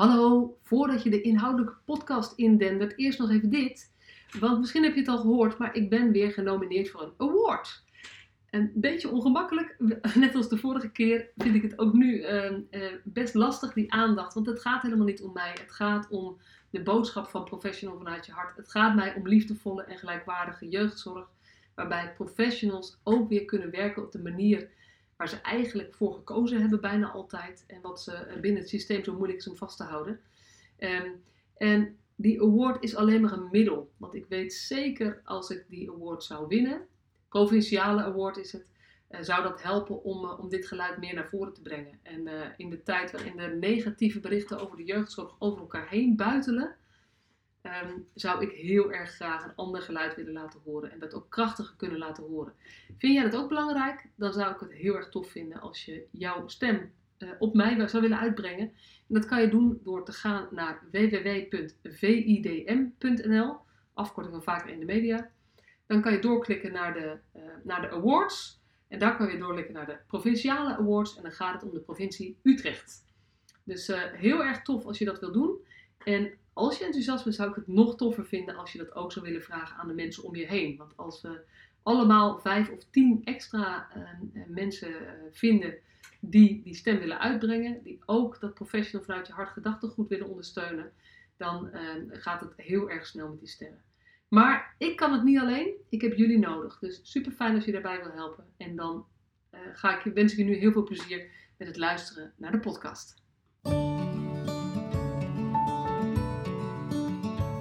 Hallo, voordat je de inhoudelijke podcast indendert, eerst nog even dit. Want misschien heb je het al gehoord, maar ik ben weer genomineerd voor een award. Een beetje ongemakkelijk, net als de vorige keer, vind ik het ook nu uh, uh, best lastig, die aandacht. Want het gaat helemaal niet om mij. Het gaat om de boodschap van Professional vanuit je hart. Het gaat mij om liefdevolle en gelijkwaardige jeugdzorg. Waarbij professionals ook weer kunnen werken op de manier waar ze eigenlijk voor gekozen hebben, bijna altijd. En wat ze binnen het systeem zo moeilijk is om vast te houden. Um, en die award is alleen maar een middel. Want ik weet zeker als ik die award zou winnen, provinciale award is het, uh, zou dat helpen om, uh, om dit geluid meer naar voren te brengen. En uh, in de tijd waarin de negatieve berichten over de jeugdzorg over elkaar heen buitelen, um, zou ik heel erg graag een ander geluid willen laten horen en dat ook krachtiger kunnen laten horen. Vind jij dat ook belangrijk? Dan zou ik het heel erg tof vinden als je jouw stem uh, op mij zou willen uitbrengen. En dat kan je doen door te gaan naar www.vidm.nl, afkorting van vaker in de media. Dan kan je doorklikken naar de, uh, naar de awards. En daar kan je doorklikken naar de provinciale awards. En dan gaat het om de provincie Utrecht. Dus uh, heel erg tof als je dat wil doen. En als je enthousiast bent, zou ik het nog toffer vinden als je dat ook zou willen vragen aan de mensen om je heen. Want als we allemaal vijf of tien extra uh, mensen uh, vinden die die stem willen uitbrengen, die ook dat professional vanuit je hart gedachtegoed willen ondersteunen, dan gaat het heel erg snel met die stemmen. Maar ik kan het niet alleen, ik heb jullie nodig. Dus super fijn als je daarbij wil helpen. En dan ga ik, wens ik je nu heel veel plezier met het luisteren naar de podcast.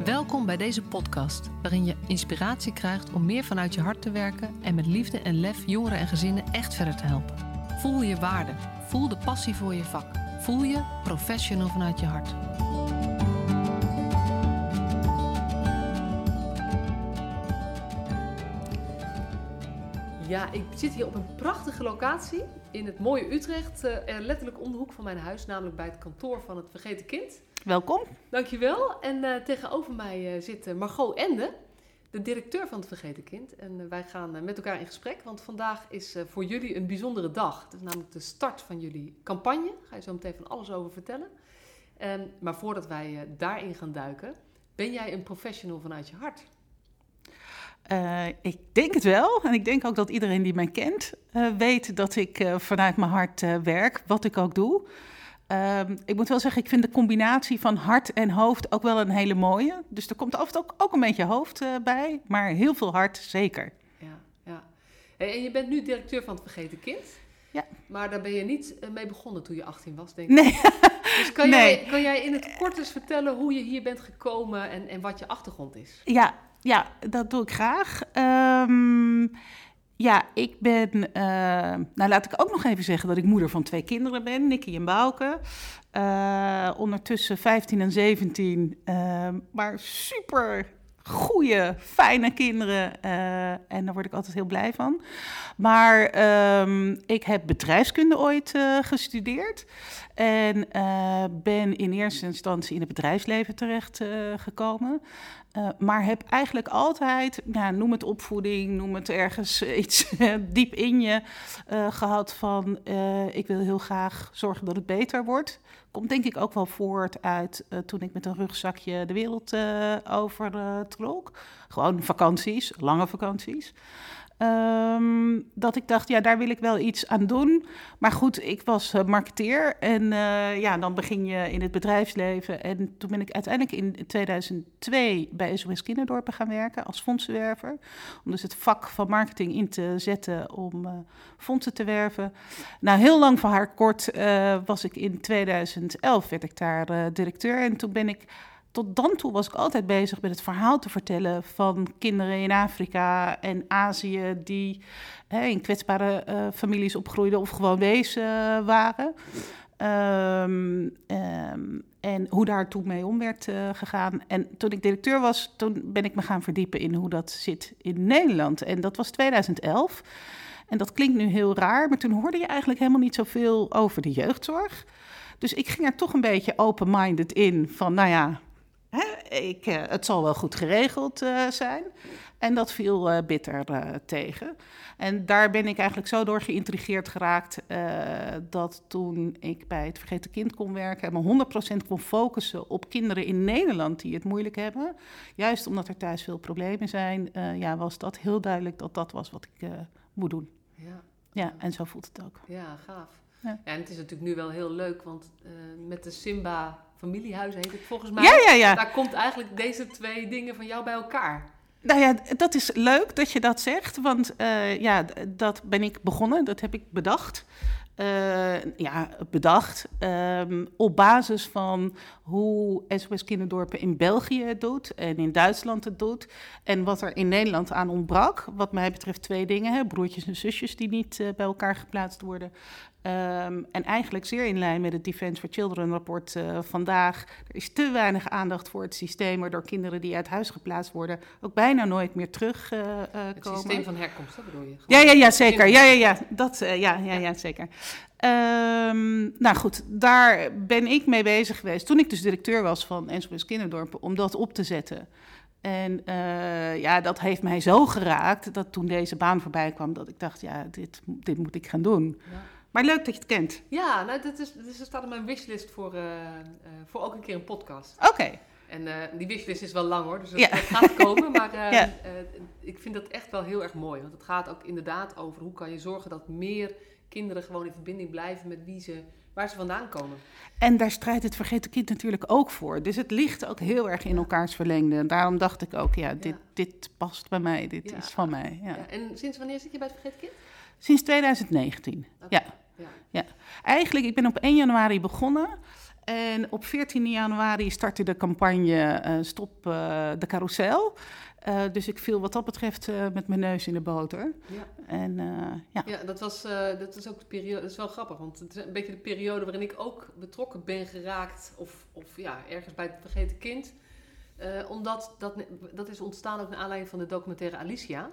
Welkom bij deze podcast, waarin je inspiratie krijgt om meer vanuit je hart te werken en met liefde en lef jongeren en gezinnen echt verder te helpen. Voel je waarde, voel de passie voor je vak, voel je professional vanuit je hart. Ja, ik zit hier op een prachtige locatie in het mooie Utrecht, uh, letterlijk om de hoek van mijn huis, namelijk bij het kantoor van het Vergeten Kind. Welkom. Dankjewel. En uh, tegenover mij uh, zit Margot Ende, de directeur van het Vergeten Kind. En wij gaan met elkaar in gesprek, want vandaag is voor jullie een bijzondere dag. Het is namelijk de start van jullie campagne. Daar ga je zo meteen van alles over vertellen. En, maar voordat wij daarin gaan duiken, ben jij een professional vanuit je hart? Uh, ik denk het wel. En ik denk ook dat iedereen die mij kent uh, weet dat ik uh, vanuit mijn hart werk, wat ik ook doe. Ehm, ik moet wel zeggen, ik vind de combinatie van hart en hoofd ook wel een hele mooie. Dus er komt af en toe ook, ook een beetje hoofd bij, maar heel veel hart zeker. Ja, ja. En je bent nu directeur van het Vergeten Kind. Ja. Maar daar ben je niet mee begonnen toen je 18 was, denk ik. Nee. Dus kan, nee. jij, kan jij in het kort eens vertellen hoe je hier bent gekomen en, en wat je achtergrond is? Ja, ja, dat doe ik graag. Um, ja, ik ben. Uh, nou, laat ik ook nog even zeggen dat ik moeder van twee kinderen ben, Nicky en Bouke. Uh, ondertussen 15 en 17. Uh, maar super goede, fijne kinderen. Uh, en daar word ik altijd heel blij van. Maar um, ik heb bedrijfskunde ooit uh, gestudeerd. En uh, ben in eerste instantie in het bedrijfsleven terecht gekomen. maar heb eigenlijk altijd, noem het opvoeding, noem het ergens iets diep in je gehad van... ik wil heel graag zorgen dat het beter wordt komt denk ik ook wel voort uit uh, toen ik met een rugzakje de wereld uh, over uh, trok. Gewoon vakanties, lange vakanties. Um, dat ik dacht, ja, daar wil ik wel iets aan doen. Maar goed, ik was uh, marketeer en uh, ja, dan begin je in het bedrijfsleven. En toen ben ik uiteindelijk in 2002 bij SOS Kinderdorpen gaan werken als fondsenwerver. Om dus het vak van marketing in te zetten om uh, fondsen te werven. Nou, heel lang van haar kort was ik in 2011, werd ik daar directeur. En toen ben ik tot dan toe was ik altijd bezig met het verhaal te vertellen van kinderen in Afrika en Azië die hè, in kwetsbare uh, families opgroeiden of gewoon wezen waren. Um, um, en hoe daar toen mee om werd uh, gegaan. En toen ik directeur was, toen ben ik me gaan verdiepen in hoe dat zit in Nederland. En dat was 2011. En dat klinkt nu heel raar, maar toen hoorde je eigenlijk helemaal niet zoveel over de jeugdzorg. Dus ik ging er toch een beetje open-minded in van, nou ja, Hè, ik, eh, het zal wel goed geregeld eh, zijn. En dat viel eh, bitter tegen. En daar ben ik eigenlijk zo door geïntrigeerd geraakt dat toen ik bij het Vergeten Kind kon werken en me 100% kon focussen op kinderen in Nederland die het moeilijk hebben, juist omdat er thuis veel problemen zijn, ja, was dat heel duidelijk dat dat was wat ik moet doen. Ja, Ja, en zo voelt het ook. ja gaaf. Ja. Ja. en het is natuurlijk nu wel heel leuk, want met de Simba familiehuizen heet het volgens mij. Ja, ja, ja. Daar komt eigenlijk deze twee dingen van jou bij elkaar. Nou ja, dat is leuk dat je dat zegt, want eh, ja, dat ben ik begonnen, dat heb ik bedacht. Eh, ja, bedacht ehm, op basis van hoe SOS Kinderdorpen in België het doet en in Duitsland het doet. En wat er in Nederland aan ontbrak. Wat mij betreft twee dingen, hè, broertjes en zusjes die niet eh, bij elkaar geplaatst worden. Ehm, en eigenlijk zeer in lijn met het Defense for Children rapport eh, vandaag. Er is te weinig aandacht voor het systeem, waardoor kinderen die uit huis geplaatst worden ook bijna nooit meer terugkomen. Het systeem van herkomst, hè, bedoel je? Ja, Gewoon ja, ja, zeker. Ja, ja, ja. Dat, eh, ja, ja, ja, zeker. Ehm, nou goed, daar ben ik mee bezig geweest toen ik dus directeur was van SOS Kinderdorpen om dat op te zetten. En eh, ja, dat heeft mij zo geraakt dat toen deze baan voorbij kwam, dat ik dacht, ja, dit, dit moet ik gaan doen. Ja. Maar leuk dat je het kent. Ja, nou, dat is, dus er staat op mijn wishlist voor, eh, voor ook een keer een podcast. Oké. En eh, die wishlist is wel lang hoor, dus dat, Ja. dat gaat komen. Maar Ja. ik vind dat echt wel heel erg mooi. Want het gaat ook inderdaad over hoe kan je zorgen dat meer kinderen gewoon in verbinding blijven met wie ze, waar ze vandaan komen. En daar strijdt het vergeten kind natuurlijk ook voor. Dus het ligt ook heel erg in elkaars verlengde. En daarom dacht ik ook, ja, dit, Ja. dit past bij mij, dit is van mij. En sinds wanneer zit je bij het Vergeten Kind? Sinds 2019. Oké. Ja. Ja. Eigenlijk, ik ben op 1 januari begonnen. En op 14 januari startte de campagne eh, Stop eh, de Carousel. Eh, dus ik viel wat dat betreft met mijn neus in de boter. Ja. En ja. Ja, dat was, dat is ook de periode, dat is wel grappig, want het is een beetje de periode waarin ik ook betrokken ben geraakt, of, of ja, ergens bij het vergeten kind. Omdat dat, dat is ontstaan ook naar aanleiding van de documentaire Alicia.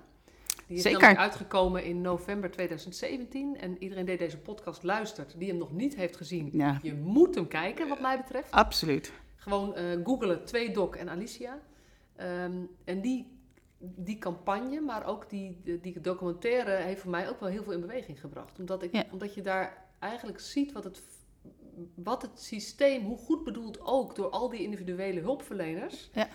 Die is Zeker. namelijk uitgekomen in november 2017 en iedereen die deze podcast luistert, die hem nog niet heeft gezien, ja, je moet hem kijken wat mij betreft. absoluut. Gewoon eh googelen, twee doc en Alicia. Ehm, en die, die campagne, maar ook die, die, die documentaire, heeft voor mij ook wel heel veel in beweging gebracht. Omdat, ik, Ja. omdat je daar eigenlijk ziet wat het, wat het systeem, hoe goed bedoeld ook door al die individuele hulpverleners, Ja.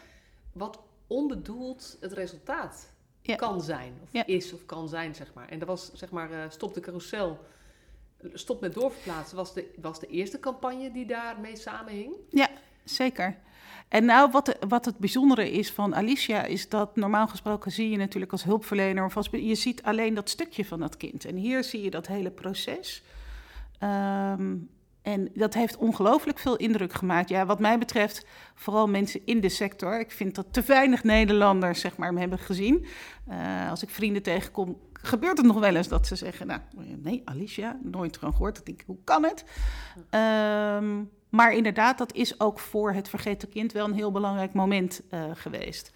wat onbedoeld het resultaat Ja. kan zijn. Of Ja. is of kan zijn, zeg maar. En dat was, zeg maar, eh, Stop de Carousel. Stop met doorverplaatsen was de, was de eerste campagne die daarmee samenhing. Zeker. En nou, wat, wat het bijzondere is van Alicia, is dat normaal gesproken zie je natuurlijk als hulpverlener, of als, je ziet alleen dat stukje van dat kind. En hier zie je dat hele proces. Ehm, en dat heeft ongelooflijk veel indruk gemaakt. Ja, wat mij betreft, vooral mensen in de sector. Ik vind dat te weinig Nederlanders, zeg maar, me hebben gezien. Eh, als ik vrienden tegenkom, gebeurt het nog wel eens dat ze zeggen, nou, nee, Alicia, nooit van gehoord. Ik denk, hoe kan het? Ehm, maar inderdaad, dat is ook voor het vergeten kind wel een heel belangrijk moment eh, geweest.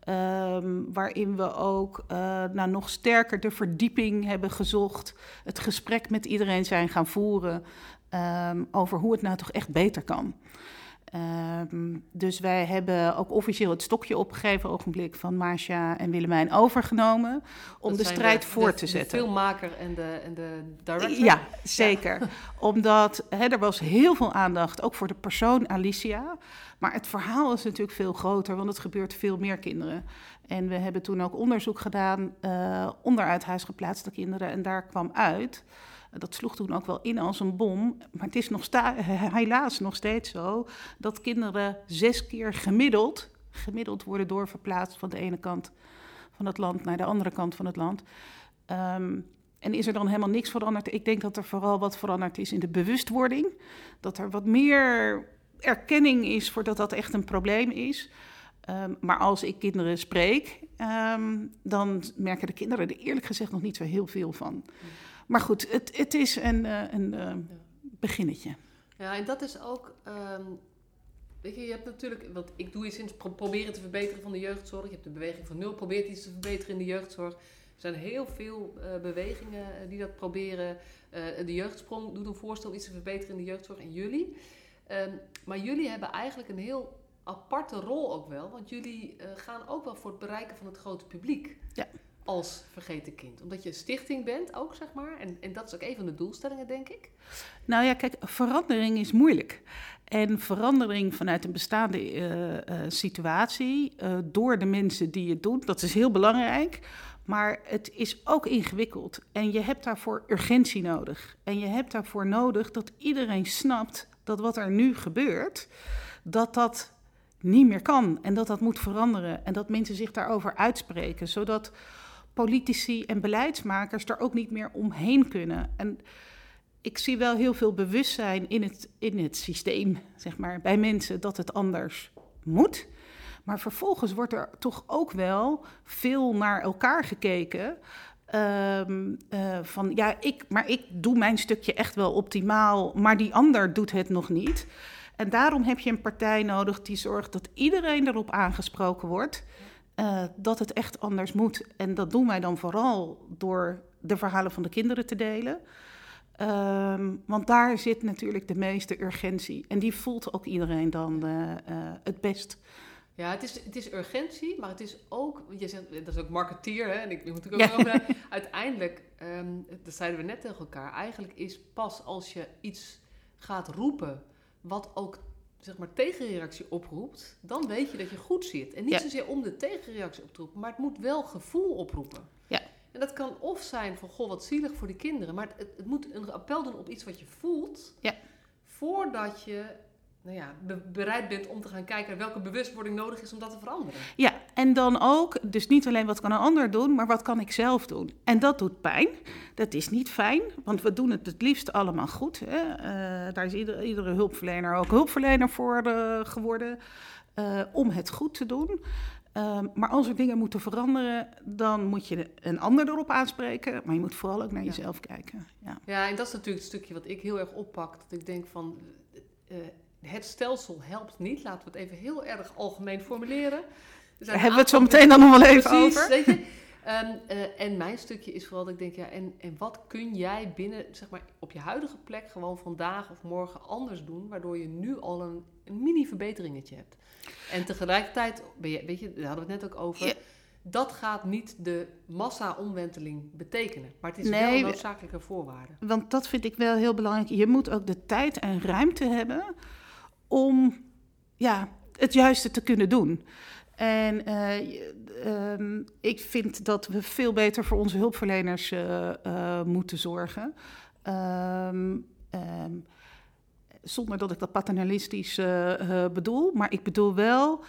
Ehm, waarin we ook eh, nou, nog sterker de verdieping hebben gezocht. Het gesprek met iedereen zijn gaan voeren ehm, over hoe het nou toch echt beter kan. Ehm, dus wij hebben ook officieel het stokje opgegeven ogenblik van Marcia en Willemijn overgenomen om de strijd de- voor de- te zetten. De filmmaker en de, en de director. Ja, zeker. Omdat er was heel veel aandacht, ook voor de persoon Alicia. Maar het verhaal is natuurlijk veel groter, want het gebeurt veel meer kinderen. En we hebben toen ook onderzoek gedaan eh onder uit huis geplaatste kinderen. En daar kwam uit, dat sloeg toen ook wel in als een bom. Maar het is nog helaas nog steeds zo dat kinderen zes keer gemiddeld, gemiddeld worden doorverplaatst van de ene kant van het land naar de andere kant van het land. Ehm, en is er dan helemaal niks veranderd? Ik denk dat er vooral wat veranderd is in de bewustwording. Dat er wat meer erkenning is voor dat echt een probleem is. Ehm, maar als ik kinderen spreek, ehm, dan merken de kinderen er eerlijk gezegd nog niet zo heel veel van. Maar goed, het, het is een, eh, een eh, beginnetje. Ja, en dat is ook. ehm, weet je, je hebt natuurlijk. Want ik doe iets in pro- proberen te verbeteren van de jeugdzorg. Je hebt de beweging van nul, probeert iets te verbeteren in de jeugdzorg. Er zijn heel veel eh, bewegingen die dat proberen. De jeugdsprong doet een voorstel om iets te verbeteren in de jeugdzorg. En jullie. Ehm, maar jullie hebben eigenlijk een heel aparte rol ook wel. Want jullie gaan ook wel voor het bereiken van het grote publiek. Ja. Als vergeten kind. Omdat je een stichting bent ook, zeg maar. En, en dat is ook een van de doelstellingen, denk ik. Nou ja, kijk, verandering is moeilijk. En verandering vanuit een bestaande eh, eh, situatie, eh, door de mensen die het doen, dat is heel belangrijk. Maar het is ook ingewikkeld. En je hebt daarvoor urgentie nodig. En je hebt daarvoor nodig dat iedereen snapt dat wat er nu gebeurt, dat dat niet meer kan. En dat dat moet veranderen. En dat mensen zich daarover uitspreken. Zodat politici en beleidsmakers er ook niet meer omheen kunnen. En ik zie wel heel veel bewustzijn in het, in het systeem, zeg maar, bij mensen dat het anders moet. Maar vervolgens wordt er toch ook wel veel naar elkaar gekeken. Ehm, eh, van ja, ik, maar ik doe mijn stukje echt wel optimaal, maar die ander doet het nog niet. En daarom heb je een partij nodig die zorgt dat iedereen erop aangesproken wordt. Uh, dat het echt anders moet. En dat doen wij dan vooral door de verhalen van de kinderen te delen. Um, want daar zit natuurlijk de meeste urgentie. En die voelt ook iedereen dan uh, uh, het best. Ja, het is, het is urgentie, maar het is ook, je zegt, dat is ook marketeer, hè? En ik, moet ook ja. over, uiteindelijk, um, dat zeiden we net tegen elkaar, eigenlijk is pas als je iets gaat roepen, wat ook zeg maar tegenreactie oproept, dan weet je dat je goed zit. En niet ja. zozeer om de tegenreactie op te roepen, maar het moet wel gevoel oproepen. Ja. En dat kan of zijn van, goh, wat zielig voor die kinderen. Maar het, het moet een appel doen op iets wat je voelt. Ja. Voordat je nou ja, be bereid bent om te gaan kijken welke bewustwording nodig is om dat te veranderen. Ja, en dan ook, dus niet alleen wat kan een ander doen, maar wat kan ik zelf doen. En dat doet pijn. Dat is niet fijn, want we doen het het liefst allemaal goed. Hè? Uh, daar is iedere, iedere, hulpverlener ook hulpverlener voor uh, geworden. Uh, om het goed te doen. Uh, maar als er dingen moeten veranderen, dan moet je een ander erop aanspreken. Maar je moet vooral ook naar ja. jezelf kijken. Ja. ja, en dat is natuurlijk het stukje wat ik heel erg oppak. Dat ik denk van, het stelsel helpt niet. Laten we het even heel erg algemeen formuleren. Daar hebben we het zo meteen dan nog wel even precies, over. Weet je? Um, uh, en mijn stukje is vooral dat ik denk, ja, en, en wat kun jij binnen, zeg maar, op je huidige plek gewoon vandaag of morgen anders doen, waardoor je nu al een, een mini verbeteringetje hebt. En tegelijkertijd, ben je, weet je, daar hadden we het net ook over, ja. dat gaat niet de massa-omwenteling betekenen. Maar het is nee, wel een noodzakelijke voorwaarde. Want dat vind ik wel heel belangrijk. Je moet ook de tijd en ruimte hebben om ja, het juiste te kunnen doen. En uh, um, ik vind dat we veel beter voor onze hulpverleners uh, uh, moeten zorgen. Um, um, zonder dat ik dat paternalistisch bedoel. Maar ik bedoel wel,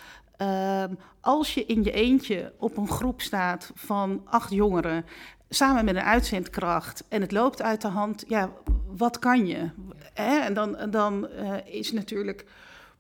als je in je eentje op een groep staat van acht jongeren... samen met een uitzendkracht en het loopt uit de hand... ja, wat kan je? Hè? En dan, dan is natuurlijk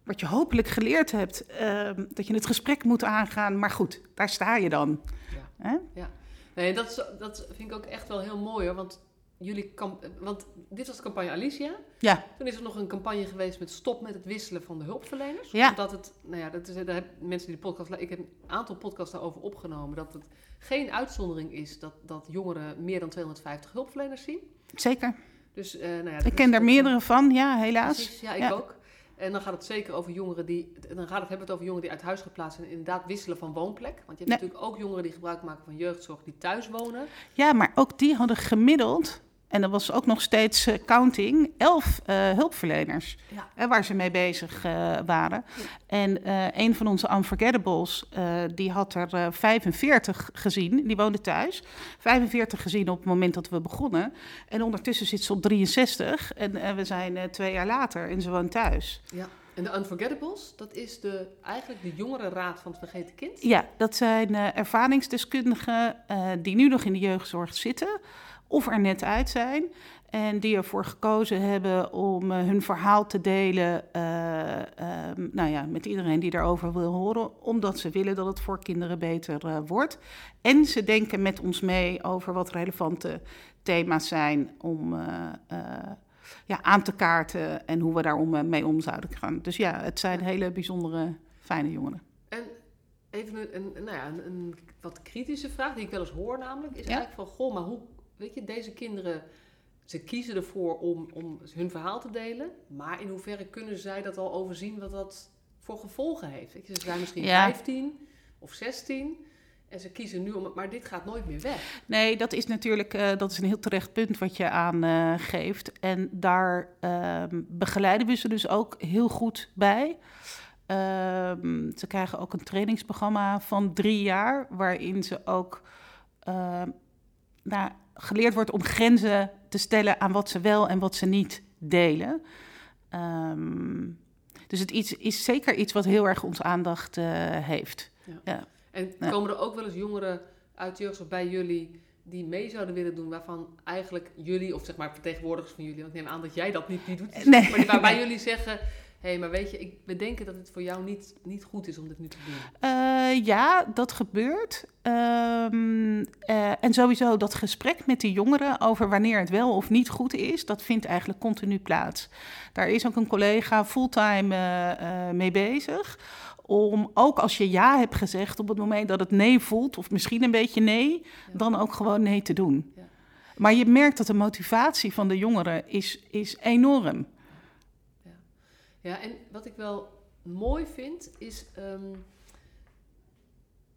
wat je hopelijk geleerd hebt, uh, dat je het gesprek moet aangaan. Maar goed, daar sta je dan. Ja, Hè? ja. Nee, dat, is, dat vind ik ook echt wel heel mooi hoor. Want, jullie want dit was de campagne Alicia. Ja. Toen is er nog een campagne geweest met stop met het wisselen van de hulpverleners. Ja. Omdat het, nou ja, dat is, daar heb mensen die de podcast, ik heb een aantal podcasts daarover opgenomen. Dat het geen uitzondering is dat, dat jongeren meer dan 250 hulpverleners zien. Zeker. Dus, uh, nou ja, ik ken daar meerdere van, ja, helaas. Precies, ja, ik ja. ook. En dan gaat het zeker over jongeren die. Dan gaat het, hebben het over jongeren die uit huis geplaatst zijn en inderdaad wisselen van woonplek. Want je hebt nee. natuurlijk ook jongeren die gebruik maken van jeugdzorg die thuis wonen. Ja, maar ook die hadden gemiddeld. En dat was ook nog steeds uh, counting, elf uh, hulpverleners ja. uh, waar ze mee bezig uh, waren. Ja. En een van onze unforgettables, die had er 45 gezien, die woonde thuis. 45 gezien op het moment dat we begonnen. En ondertussen zit ze op 63 en we zijn twee jaar later en ze woont thuis. Ja. En de Unforgettables, dat is de, eigenlijk de jongerenraad van het vergeten kind? Ja, dat zijn ervaringsdeskundigen die nu nog in de jeugdzorg zitten of er net uit zijn. En die ervoor gekozen hebben om uh, hun verhaal te delen uh, uh, nou ja, met iedereen die daarover wil horen. Omdat ze willen dat het voor kinderen beter wordt. En ze denken met ons mee over wat relevante thema's zijn om ja, aan te kaarten. En hoe we daar om, mee om zouden gaan. Dus ja, het zijn hele bijzondere, fijne jongeren. En even een, een, nou ja, een, een wat kritische vraag die ik wel eens hoor namelijk. Is ja? eigenlijk van, goh, maar hoe Weet je, deze kinderen, ze kiezen ervoor om, om hun verhaal te delen. Maar in hoeverre kunnen zij dat al overzien wat dat voor gevolgen heeft. Weet je, ze zijn misschien Ja. 15 of 16 en ze kiezen nu om het, maar dit gaat nooit meer weg. Nee, dat is natuurlijk eh, dat is een heel terecht punt wat je aangeeft. en daar ehm, begeleiden we ze dus ook heel goed bij. Ehm, ze krijgen ook een trainingsprogramma van drie jaar, waarin ze ook ehm, nou, geleerd wordt om grenzen te stellen aan wat ze wel en wat ze niet delen. Ehm, dus het iets, is zeker iets wat heel erg onze aandacht eh, heeft. En Ja. komen er ook wel eens jongeren uit de jeugdzorg bij jullie die mee zouden willen doen, waarvan eigenlijk jullie, of zeg maar vertegenwoordigers van jullie, want ik neem aan dat jij dat niet, niet doet, Nee. maar waarbij jullie zeggen, hey, maar weet je, ik, we denken dat het voor jou niet, niet goed is om dit nu te doen. Eh, ja, dat gebeurt. Ehm, eh, en sowieso dat gesprek met die jongeren over wanneer het wel of niet goed is, dat vindt eigenlijk continu plaats. Daar is ook een collega fulltime eh, mee bezig. Om ook als je ja hebt gezegd op het moment dat het nee voelt, of misschien een beetje nee, Ja. dan ook gewoon nee te doen. Ja. Maar je merkt dat de motivatie van de jongeren is, is enorm. Ja, en wat ik wel mooi vind, is. ehm,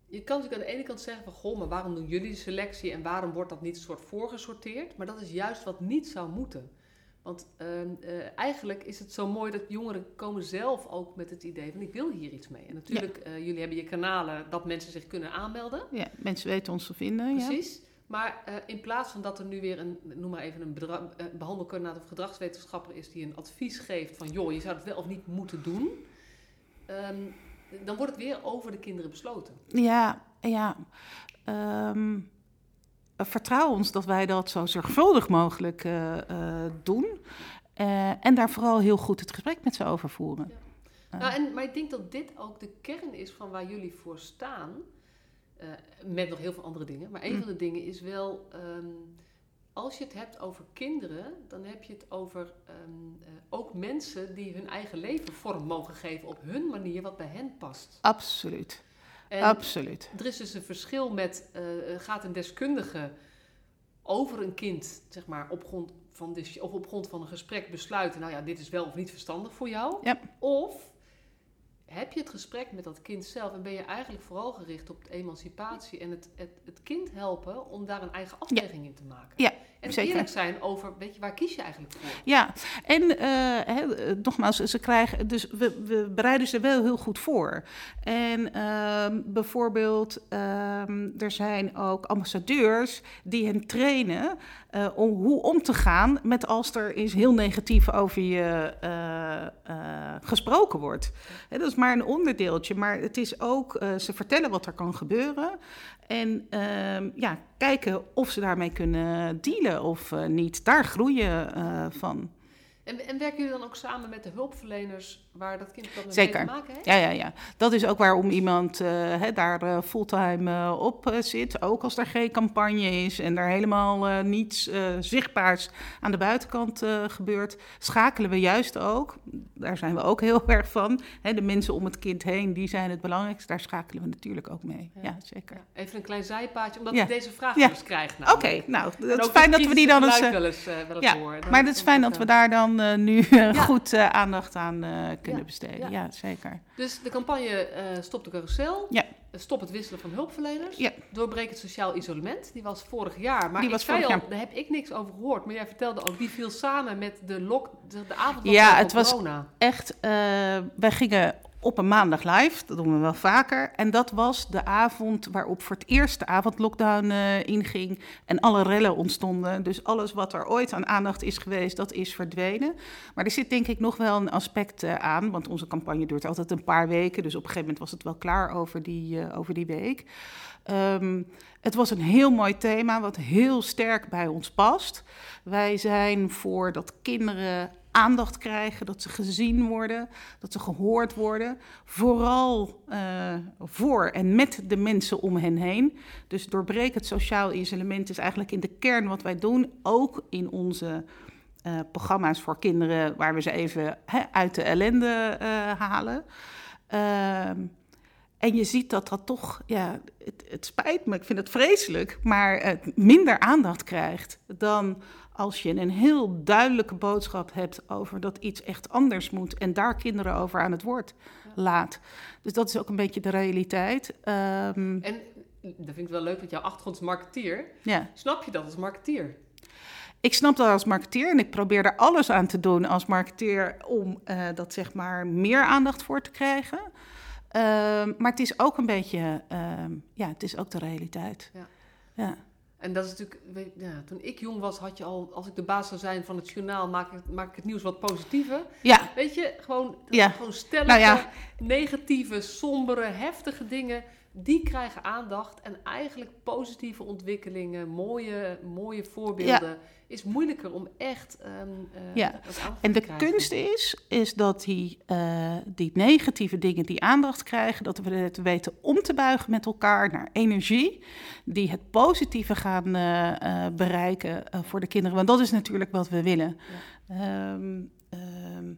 je kan natuurlijk aan de ene kant zeggen van goh, maar waarom doen jullie de selectie en waarom wordt dat niet een soort voorgesorteerd? Maar dat is juist wat niet zou moeten. Want ehm, eh, eigenlijk is het zo mooi dat jongeren komen zelf ook met het idee van ik wil hier iets mee. En natuurlijk, eh, jullie hebben je kanalen dat mensen zich kunnen aanmelden. Ja, mensen weten ons te vinden. Ja. Maar eh, in plaats van dat er nu weer een, noem maar even een bedra- eh, behandelcoördinator of gedragswetenschapper is die een advies geeft van joh, je zou het wel of niet moeten doen, ehm, dan wordt het weer over de kinderen besloten. Ja, ja. Ehm, vertrouw ons dat wij dat zo zorgvuldig mogelijk eh, doen. En daar vooral heel goed het gesprek met ze over voeren. Eh, Nou, en, maar ik denk dat dit ook de kern is van waar jullie voor staan. Eh, met nog heel veel andere dingen. Maar een Mm. van de dingen is wel, ehm, als je het hebt over kinderen, dan heb je het over ehm, eh, ook mensen die hun eigen leven vorm mogen geven op hun manier wat bij hen past. absoluut, En absoluut. er is dus een verschil met, eh, gaat een deskundige over een kind, zeg maar, op grond van, of op grond van een gesprek besluiten, nou ja, dit is wel of niet verstandig voor jou. Ja. Of heb je het gesprek met dat kind zelf en ben je eigenlijk vooral gericht op de emancipatie en het, het, het kind helpen om daar een eigen afweging in te maken. Ja, en zeker. eerlijk zijn over, weet je, waar kies je eigenlijk voor? Ja, en eh, nogmaals, ze krijgen, dus we, we bereiden ze wel heel goed voor. En ehm, bijvoorbeeld, ehm, er zijn ook ambassadeurs die hen trainen eh, om hoe om te gaan met als er eens heel negatief over je eh, gesproken wordt. Dat is maar een onderdeeltje, maar het is ook, ze vertellen wat er kan gebeuren. En ehm, ja, kijken of ze daarmee kunnen dealen of eh, niet. Daar groeien eh, van. En, en werken jullie dan ook samen met de hulpverleners waar dat kind dat mee te maken heeft? Ja, ja, ja. Dat is ook waarom iemand eh, daar eh, fulltime eh, op zit. Ook als er geen campagne is en er helemaal niets zichtbaars aan de buitenkant gebeurt, schakelen we juist ook. Daar zijn we ook heel erg van. De mensen om het kind heen, die zijn het belangrijkste. Daar schakelen we natuurlijk ook mee. Ja, Ja. zeker. Ja, even een klein zijpaadje, omdat Ja. ik deze vraag eens krijg. Oké, nou, het is fijn dat we die dan eens... wel eens, wel eens ja, horen. maar het is fijn dat we daar dan eh, nu eh, Ja. goed eh, aandacht aan kunnen Ja, besteden. ja. Ja, zeker. Dus de campagne Stop de Carousel. Ja. Stop het wisselen van hulpverleners. Ja. Doorbreek het sociaal isolement. Die was vorig jaar. Maar Die was vorig al, daar heb ik niks over gehoord. Maar jij vertelde ook, die viel samen met de, lock, de, de avond Ja, van het was- echt, wij gingen op een maandag live, dat doen we wel vaker. En dat was de avond waarop voor het eerst de avondlockdown eh, inging en alle rellen ontstonden. Dus alles wat er ooit aan aandacht is geweest, dat is verdwenen. Maar er zit denk ik nog wel een aspect eh, aan, want onze campagne duurt altijd een paar weken. Dus op een gegeven moment was het wel klaar over die, eh, over die week. Ehm, het was een heel mooi thema, wat heel sterk bij ons past. Wij zijn voor dat kinderen aandacht krijgen, dat ze gezien worden, dat ze gehoord worden. Vooral eh, voor en met de mensen om hen heen. Dus doorbreek het sociaal isolement is eigenlijk in de kern wat wij doen. Ook in onze eh, programma's voor kinderen, waar we ze even uit de ellende eh, halen. Ehm, en je ziet dat dat toch, ja, het, het spijt me, ik vind het vreselijk, maar minder aandacht krijgt dan als je een heel duidelijke boodschap hebt over dat iets echt anders moet en daar kinderen over aan het woord laat. Dus dat is ook een beetje de realiteit. Ehm, En dat vind ik wel leuk, want jouw achtergrond is marketeer. ja. Snap je dat als marketeer? Ik snap dat als marketeer en ik probeer er alles aan te doen als marketeer om eh, dat zeg maar meer aandacht voor te krijgen. Ehm, maar het is ook een beetje, ehm, ja, het is ook de realiteit. Ja. ja. En dat is natuurlijk, ja, toen ik jong was, had je al, als ik de baas zou zijn van het journaal, maak ik, maak ik het nieuws wat positiever. Ja, Weet je, gewoon, Ja. gewoon stellige, Nou ja. negatieve, sombere, heftige dingen, die krijgen aandacht. En eigenlijk positieve ontwikkelingen, mooie, mooie voorbeelden, is moeilijker om echt ehm eh, Ja. En de krijgen. kunst is, is dat die, eh, die negatieve dingen die aandacht krijgen, dat we het weten om te buigen met elkaar naar energie, die het positieve gaan eh, bereiken voor de kinderen. Want dat is natuurlijk wat we willen. Ehm, ehm,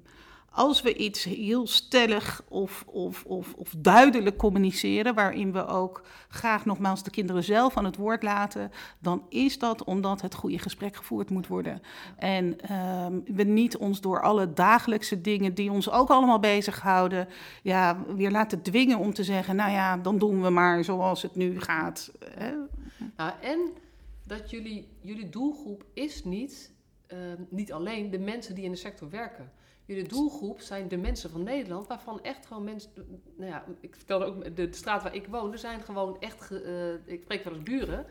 als we iets heel stellig of, of, of, of duidelijk communiceren, waarin we ook graag nogmaals de kinderen zelf aan het woord laten, dan is dat omdat het goede gesprek gevoerd moet worden. En ehm, we niet ons door alle dagelijkse dingen die ons ook allemaal bezighouden, ja, weer laten dwingen om te zeggen, nou ja, dan doen we maar zoals het nu gaat. Hè? Nou, en dat jullie, jullie doelgroep is niet, ehm, niet alleen de mensen die in de sector werken. Jullie doelgroep zijn de mensen van Nederland, waarvan echt gewoon mensen. Nou ja, ik vertelde ook, de, de straat waar ik woon, er zijn gewoon echt. eh, ik spreek wel eens buren.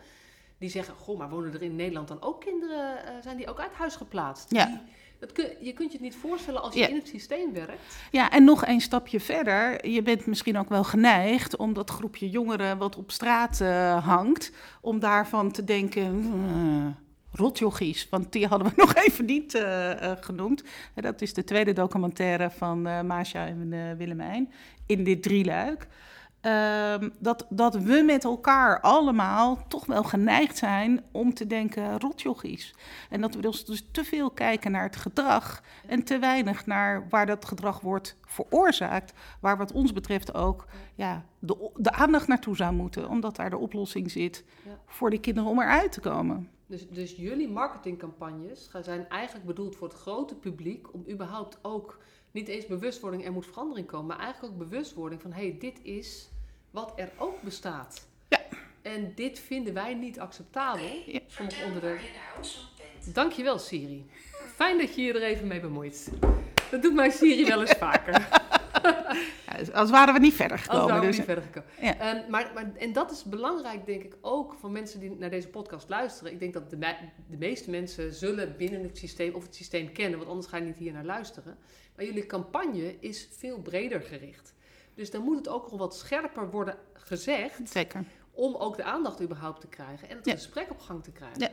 Die zeggen: Goh, maar wonen er in Nederland dan ook kinderen? eh, zijn die ook uit huis geplaatst? Ja. Die, dat kun, je kunt je het niet voorstellen als je Ja. in het systeem werkt. Ja, en nog een stapje verder. Je bent misschien ook wel geneigd om dat groepje jongeren wat op straat eh, hangt, om daarvan te denken. "Hmm, rotjochies, want die hadden we nog even niet eh, eh, genoemd. En dat is de tweede documentaire van eh Masha en Willemijn in dit drieluik. Ehm, dat, dat we met elkaar allemaal toch wel geneigd zijn om te denken rotjochies. En dat we dus, dus te veel kijken naar het gedrag en te weinig naar waar dat gedrag wordt veroorzaakt. Waar wat ons betreft ook ja, de, de aandacht naartoe zou moeten, omdat daar de oplossing zit voor die kinderen om eruit te komen. Dus, dus jullie marketingcampagnes gaan- zijn eigenlijk bedoeld voor het grote publiek om überhaupt ook niet eens bewustwording, er moet verandering komen, maar eigenlijk ook bewustwording van hé, hey, dit is wat er ook bestaat. Ja. En dit vinden wij niet acceptabel. Ja. Sommige onderdelen. Dankjewel Siri. Fijn dat je je er even mee bemoeit. Dat doet mijn Siri wel eens vaker. Als waren we niet verder Als gekomen. waren we dus, niet verder gekomen. Ja. Ehm, maar, maar, en dat is belangrijk, denk ik, ook voor mensen die naar deze podcast luisteren. Ik denk dat de, me- de meeste mensen zullen binnen het systeem of het systeem kennen, want anders ga je niet hier naar luisteren. Maar jullie campagne is veel breder gericht. Dus dan moet het ook nog wat scherper worden gezegd Zeker. om ook de aandacht überhaupt te krijgen en het Ja. gesprek op gang te krijgen. Ja.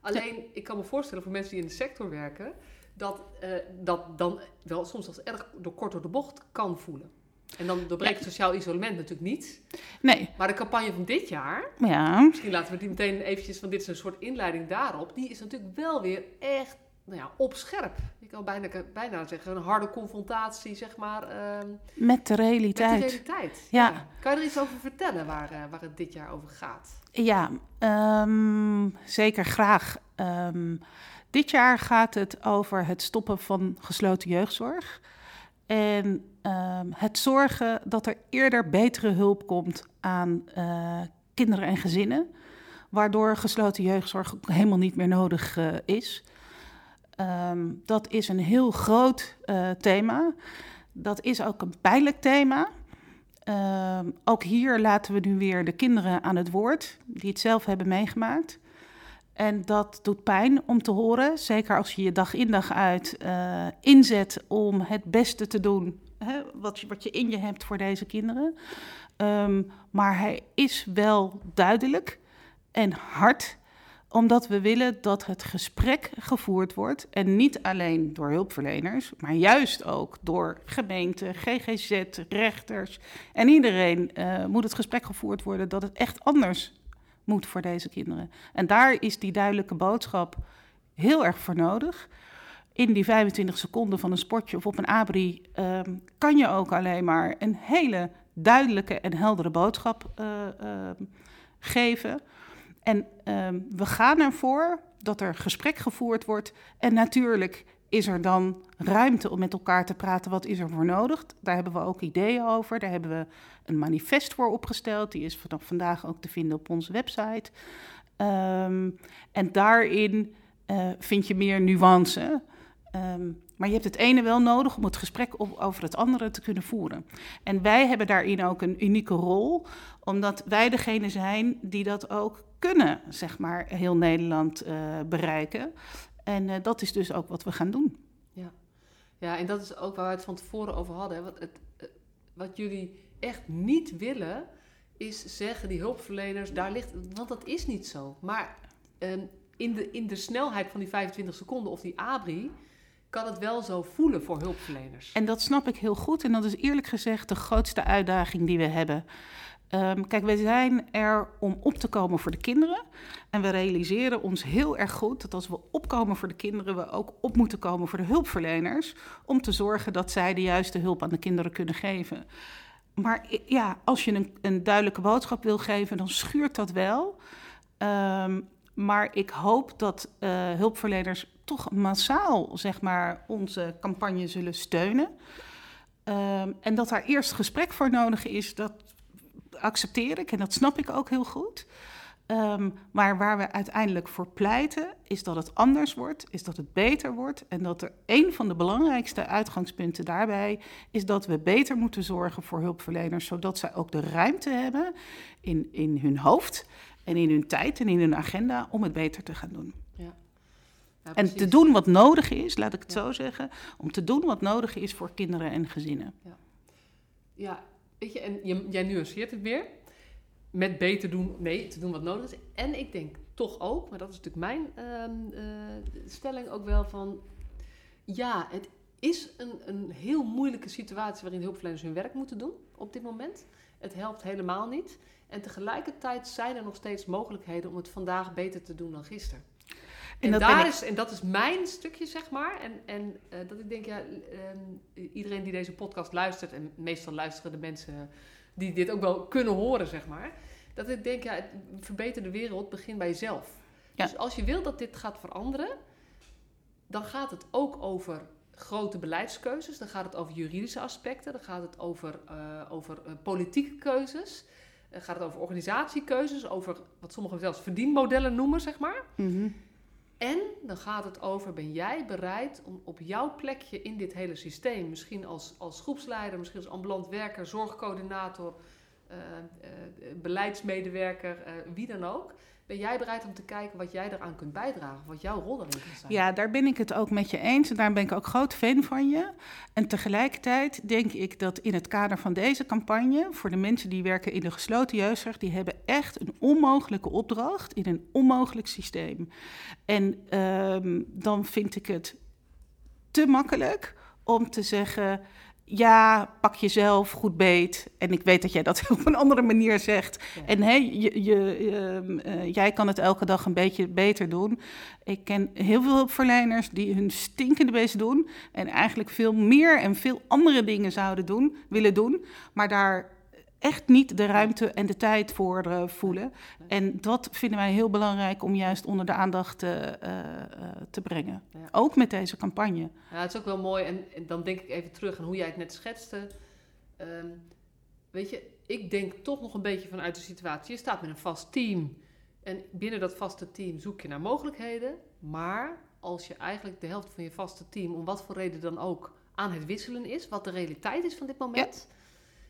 Alleen, ik kan me voorstellen voor mensen die in de sector werken, dat eh, dat dan wel soms als erg door kort door de bocht kan voelen. En dan doorbreekt sociaal isolement natuurlijk niet. Nee, Maar de campagne van dit jaar, ja. misschien laten we die meteen eventjes, van dit is een soort inleiding daarop, die is natuurlijk wel weer echt nou ja, op scherp. Je kan bijna, bijna zeggen, een harde confrontatie, zeg maar, ehm, Met de met de realiteit. realiteit. Ja. Kan je er iets over vertellen waar, eh, waar het dit jaar over gaat? Ja, ehm, zeker graag. Ehm, dit jaar gaat het over het stoppen van gesloten jeugdzorg. En ehm, het zorgen dat er eerder betere hulp komt aan eh, kinderen en gezinnen. Waardoor gesloten jeugdzorg helemaal niet meer nodig eh, is. Ehm, dat is een heel groot eh, thema. Dat is ook een pijnlijk thema. Ehm, ook hier laten we nu weer de kinderen aan het woord, die het zelf hebben meegemaakt. En dat doet pijn om te horen, zeker als je je dag in dag uit inzet om het beste te doen wat, je, wat je in je hebt voor deze kinderen. Ehm, maar hij is wel duidelijk en hard, omdat we willen dat het gesprek gevoerd wordt. En niet alleen door hulpverleners, maar juist ook door gemeenten, GGZ, rechters. En iedereen eh, moet het gesprek gevoerd worden dat het echt anders moet voor deze kinderen. En daar is die duidelijke boodschap heel erg voor nodig. In die 25 seconden van een sportje of op een abri ehm, kan je ook alleen maar een hele duidelijke en heldere boodschap eh, ehm, geven. En ehm, we gaan ervoor dat er gesprek gevoerd wordt. En natuurlijk is er dan ruimte om met elkaar te praten. Wat is er voor nodig? Daar hebben we ook ideeën over. Daar hebben we een manifest voor opgesteld. Die is vanaf vandaag ook te vinden op onze website. En daarin uh, vind je meer nuance. Ehm, maar je hebt het ene wel nodig om het gesprek over het andere te kunnen voeren. En wij hebben daarin ook een unieke rol, omdat wij degene zijn die dat ook kunnen, zeg maar, heel Nederland uh, bereiken. En uh, dat is dus ook wat we gaan doen. Ja. ja, en dat is ook waar we het van tevoren over hadden. Wat, het, wat jullie echt niet willen, is zeggen die hulpverleners, daar ligt. Want dat is niet zo. Maar um, in, de, in de snelheid van die 25 seconden of die ABRI kan het wel zo voelen voor hulpverleners. En dat snap ik heel goed. En dat is eerlijk gezegd de grootste uitdaging die we hebben. Um, kijk, wij zijn er om op te komen voor de kinderen. En we realiseren ons heel erg goed dat als we opkomen voor de kinderen, we ook op moeten komen voor de hulpverleners. Om te zorgen dat zij de juiste hulp aan de kinderen kunnen geven. Maar ja, als je een, een duidelijke boodschap wil geven, dan schuurt dat wel. Um, maar ik hoop dat uh, hulpverleners toch massaal zeg maar, onze campagne zullen steunen. Um, en dat daar eerst gesprek voor nodig is, dat accepteer ik en dat snap ik ook heel goed. Um, maar waar we uiteindelijk voor pleiten, is dat het anders wordt, is dat het beter wordt. En dat er een van de belangrijkste uitgangspunten daarbij is dat we beter moeten zorgen voor hulpverleners, zodat zij ook de ruimte hebben in, in hun hoofd en in hun tijd en in hun agenda om het beter te gaan doen. Ja. Ja, en te doen wat nodig is, laat ik het zo zeggen, om te doen wat nodig is voor kinderen en gezinnen. Ja, ja weet je, en jij nuanceert het weer met beter doen, nee, te doen wat nodig is. En ik denk toch ook, maar dat is natuurlijk mijn uh, uh, stelling ook wel van, ja, het is een, een heel moeilijke situatie waarin hulpverleners hun werk moeten doen op dit moment. Het helpt helemaal niet. En tegelijkertijd zijn er nog steeds mogelijkheden om het vandaag beter te doen dan gisteren. En, en daar is, en dat is mijn stukje, zeg maar. En, en uh, dat ik denk, ja, uh, iedereen die deze podcast luistert, en meestal luisteren de mensen die dit ook wel kunnen horen, zeg maar. Dat ik denk, ja, het verbeter de wereld begint bij jezelf. Ja. Dus als je wil dat dit gaat veranderen, dan gaat het ook over grote beleidskeuzes. Dan gaat het over juridische aspecten. Dan gaat het over, uh, over politieke keuzes. Dan gaat het over organisatiekeuzes, over wat sommigen zelfs verdienmodellen noemen, zeg maar. Mm En dan gaat het over, ben jij bereid om op jouw plekje in dit hele systeem, misschien als, als groepsleider, misschien als ambulant werker, zorgcoördinator, uh, uh, beleidsmedewerker, uh, wie dan ook, ben jij bereid om te kijken wat jij eraan kunt bijdragen? Wat jouw rol erin kan zijn? Ja, daar ben ik het ook met je eens. En daar ben ik ook groot fan van je. En tegelijkertijd denk ik dat in het kader van deze campagne... voor de mensen die werken in de gesloten jeugdzorg... die hebben echt een onmogelijke opdracht in een onmogelijk systeem. En um, dan vind ik het te makkelijk om te zeggen ja, pak jezelf goed beet. En ik weet dat jij dat op een andere manier zegt. En hey, je, je, uh, jij kan het elke dag een beetje beter doen. Ik ken heel veel hulpverleners die hun stinkende best doen. En eigenlijk veel meer en veel andere dingen zouden doen, willen doen. Maar daar echt niet de ruimte en de tijd voor uh, voelen. En dat vinden wij heel belangrijk om juist onder de aandacht uh, uh, te brengen. Ja. Ook met deze campagne. Ja, het is ook wel mooi. En, en, dan denk ik even terug aan hoe jij het net schetste. Um, weet je, ik denk toch nog een beetje vanuit de situatie. Je staat met een vast team. En binnen dat vaste team zoek je naar mogelijkheden. Maar als je eigenlijk de helft van je vaste team, om wat voor reden dan ook, aan het wisselen is, wat de realiteit is van dit moment. Ja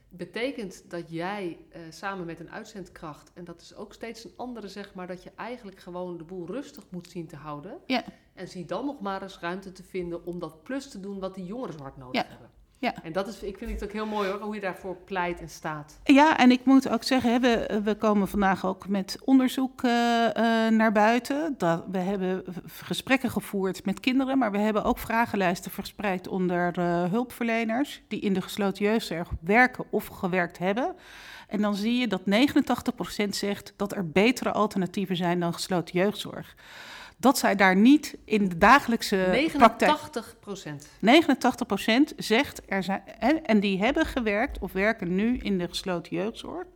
betekent dat jij uh, samen met een uitzendkracht, en dat is ook steeds een andere, zeg maar, dat je eigenlijk gewoon de boel rustig moet zien te houden. Ja. En zie dan nog maar eens ruimte te vinden om dat plus te doen wat die jongeren zo hard nodig ja. hebben. Ja. En dat is, ik vind het ook heel mooi hoor, hoe je daarvoor pleit en staat. Ja, en ik moet ook zeggen, hè, we, we komen vandaag ook met onderzoek uh, uh, naar buiten. Dat, we hebben gesprekken gevoerd met kinderen, maar we hebben ook vragenlijsten verspreid onder uh, hulpverleners die in de gesloten jeugdzorg werken of gewerkt hebben. En dan zie je dat 89% zegt dat er betere alternatieven zijn dan gesloten jeugdzorg dat zij daar niet in de dagelijkse 89 praktijk... procent. 89 procent zegt, er zijn, en die hebben gewerkt of werken nu in de gesloten jeugdzorg...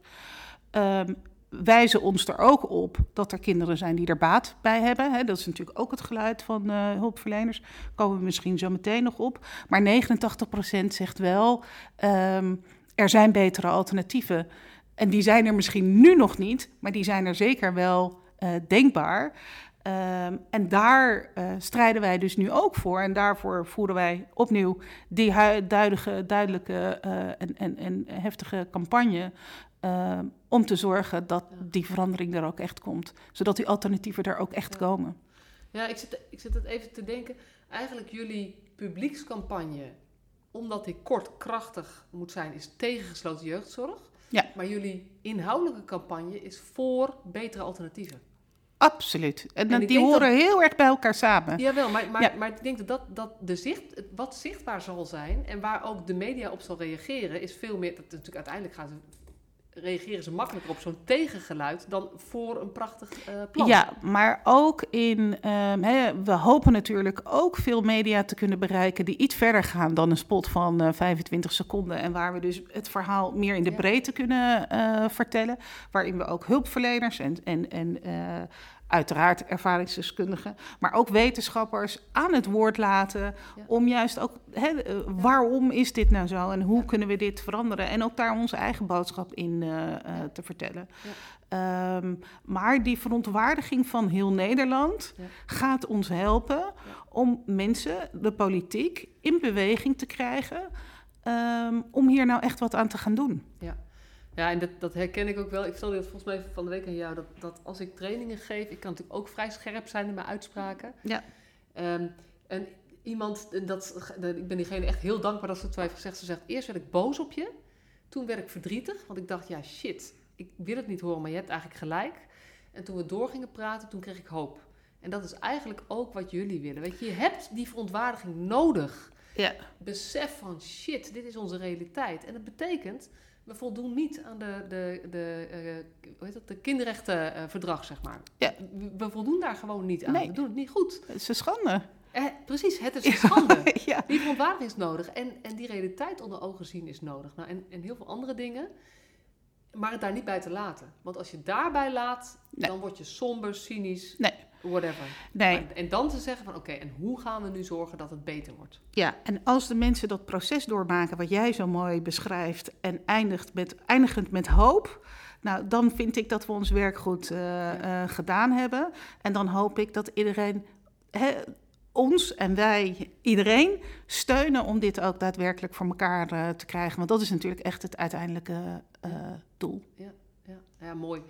Um, wijzen ons er ook op dat er kinderen zijn die er baat bij hebben. Dat is natuurlijk ook het geluid van uh, hulpverleners. Daar komen we misschien zo meteen nog op. Maar 89% zegt wel, um, er zijn betere alternatieven. En die zijn er misschien nu nog niet, maar die zijn er zeker wel uh, denkbaar. Um, en daar uh, strijden wij dus nu ook voor. En daarvoor voeren wij opnieuw die duidelijke, duidelijke uh, en, en, en heftige campagne. Uh, om te zorgen dat die verandering er ook echt komt. Zodat die alternatieven er ook echt ja. komen. Ja, ik zit, ik zit het even te denken. Eigenlijk jullie publiekscampagne, omdat die kort krachtig moet zijn, is tegen gesloten jeugdzorg. Ja. Maar jullie inhoudelijke campagne is voor betere alternatieven. Absoluut. En, die horen heel erg bij elkaar samen. Jawel, maar, maar, Ja. maar ik denk dat, dat, dat de zicht, wat zichtbaar zal zijn en waar ook de media op zal reageren, is veel meer. Dat natuurlijk uiteindelijk gaat, reageren ze makkelijker op zo'n tegengeluid dan voor een prachtig eh, plan. Ja, maar ook in. ehm, hè, we hopen natuurlijk ook veel media te kunnen bereiken die iets verder gaan dan een spot van eh, 25 seconden. En waar we dus het verhaal meer in de breedte kunnen eh, vertellen. Waarin we ook hulpverleners en, en, en eh, uiteraard ervaringsdeskundigen, maar ook wetenschappers aan het woord laten. Ja. Om juist ook. Eh, waarom is dit nou zo en hoe kunnen we dit veranderen? En ook daar onze eigen boodschap in eh, eh, Ja. te vertellen. Ehm, maar die verontwaardiging van heel Nederland gaat ons helpen om mensen, de politiek, in beweging te krijgen. ehm, om hier nou echt wat aan te gaan doen. Ja, en dat, dat herken ik ook wel. Ik vertelde dat volgens mij van de week aan jou. Dat, dat als ik trainingen geef, ik kan natuurlijk ook vrij scherp zijn in mijn uitspraken. Ja. Ehm, en iemand, dat, ik ben diegene echt heel dankbaar dat ze het heeft gezegd. Ze zegt, eerst werd ik boos op je. Toen werd ik verdrietig, want ik dacht, ja shit, ik wil het niet horen, maar je hebt eigenlijk gelijk. En toen we door gingen praten, toen kreeg ik hoop. En dat is eigenlijk ook wat jullie willen. Weet je, je hebt die verontwaardiging nodig. Ja. Besef van shit, dit is onze realiteit. En dat betekent, we voldoen niet aan de, de, de, eh, hoe heet dat, de kinderrechtenverdrag, zeg maar. Ja. We, we voldoen daar gewoon niet aan. Nee. We doen het niet goed. Het is een schande. Eh, precies, het is een schande. ja. Die verontwaardiging is nodig en, en die realiteit onder ogen zien is nodig. Nou, en, en heel veel andere dingen. Maar het daar niet bij te laten. Want als je daarbij laat, Nee. dan word je somber, cynisch, Nee. Whatever. Nee, En, en dan te zeggen van oké, en hoe gaan we nu zorgen dat het beter wordt? ja. En als de mensen dat proces doormaken, wat jij zo mooi beschrijft, en eindigt met, eindigend met hoop. Nou, dan vind ik dat we ons werk goed eh, eh, gedaan hebben. En dan hoop ik dat iedereen, ons en wij, iedereen, steunen om dit ook daadwerkelijk voor elkaar eh, te krijgen. Want dat is natuurlijk echt het uiteindelijke doel. Ja, ja, mooi.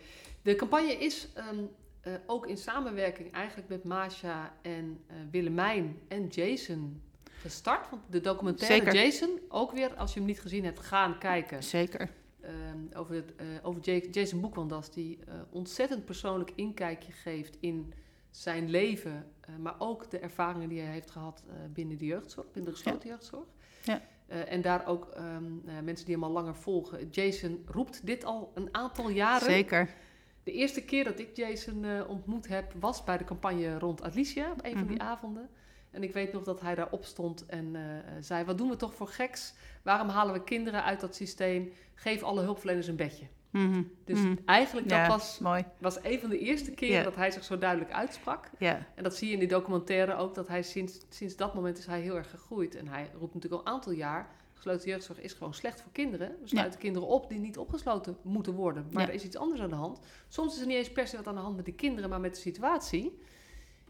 De campagne is ehm, eh, ook in samenwerking eigenlijk met Masha en eh, Willemijn en Jason gestart. Want de documentaire Zeker. Jason, ook weer als je hem niet gezien hebt, gaan kijken. Zeker. Ehm, over het, eh, over Ja- Jason Boekwandas, die ontzettend persoonlijk inkijkje geeft in zijn leven, maar ook de ervaringen die hij heeft gehad eh, binnen de jeugdzorg, binnen de gesloten jeugdzorg. Ja. En daar ook ehm, eh, mensen die hem al langer volgen. Jason roept dit al een aantal jaren. Zeker. De eerste keer dat ik Jason eh, ontmoet heb, was bij de campagne rond Alicia, op een van die Mhm. avonden. En ik weet nog dat hij daar opstond en eh, eh, zei: Wat doen we toch voor geks? Waarom halen we kinderen uit dat systeem? Geef alle hulpverleners een bedje. Mhm. Dus Mhm. eigenlijk dat was, mooi. was een van de eerste keren dat hij zich zo duidelijk uitsprak. En dat zie je in die documentaire ook, dat hij sinds, sinds dat moment is hij heel erg gegroeid. En hij roept natuurlijk al een aantal jaar, gesloten jeugdzorg is gewoon slecht voor kinderen. We sluiten kinderen op die niet opgesloten moeten worden. Maar Ja. er is iets anders aan de hand. Soms is er niet eens per se wat aan de hand met de kinderen, maar met de situatie.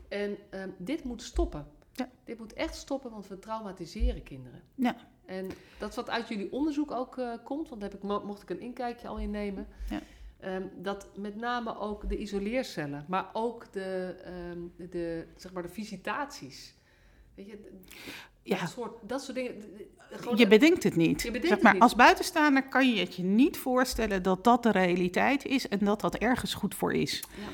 En ehm, dit moet stoppen. Ja. Dit moet echt stoppen, want we traumatiseren kinderen. Ja. En dat is wat uit jullie onderzoek ook eh, komt, want daar heb ik, mo- mocht ik een inkijkje al in nemen. Ja. Ehm, dat met name ook de isoleercellen, maar ook de, ehm, de, zeg maar de visitaties. Weet je, Ja. dat, soort, dat soort dingen. gewoon- Je bedenkt het niet. Bedenkt zeg het maar, niet. Als buitenstaander kan je het je niet voorstellen dat dat de realiteit is en dat dat ergens goed voor is. Ja.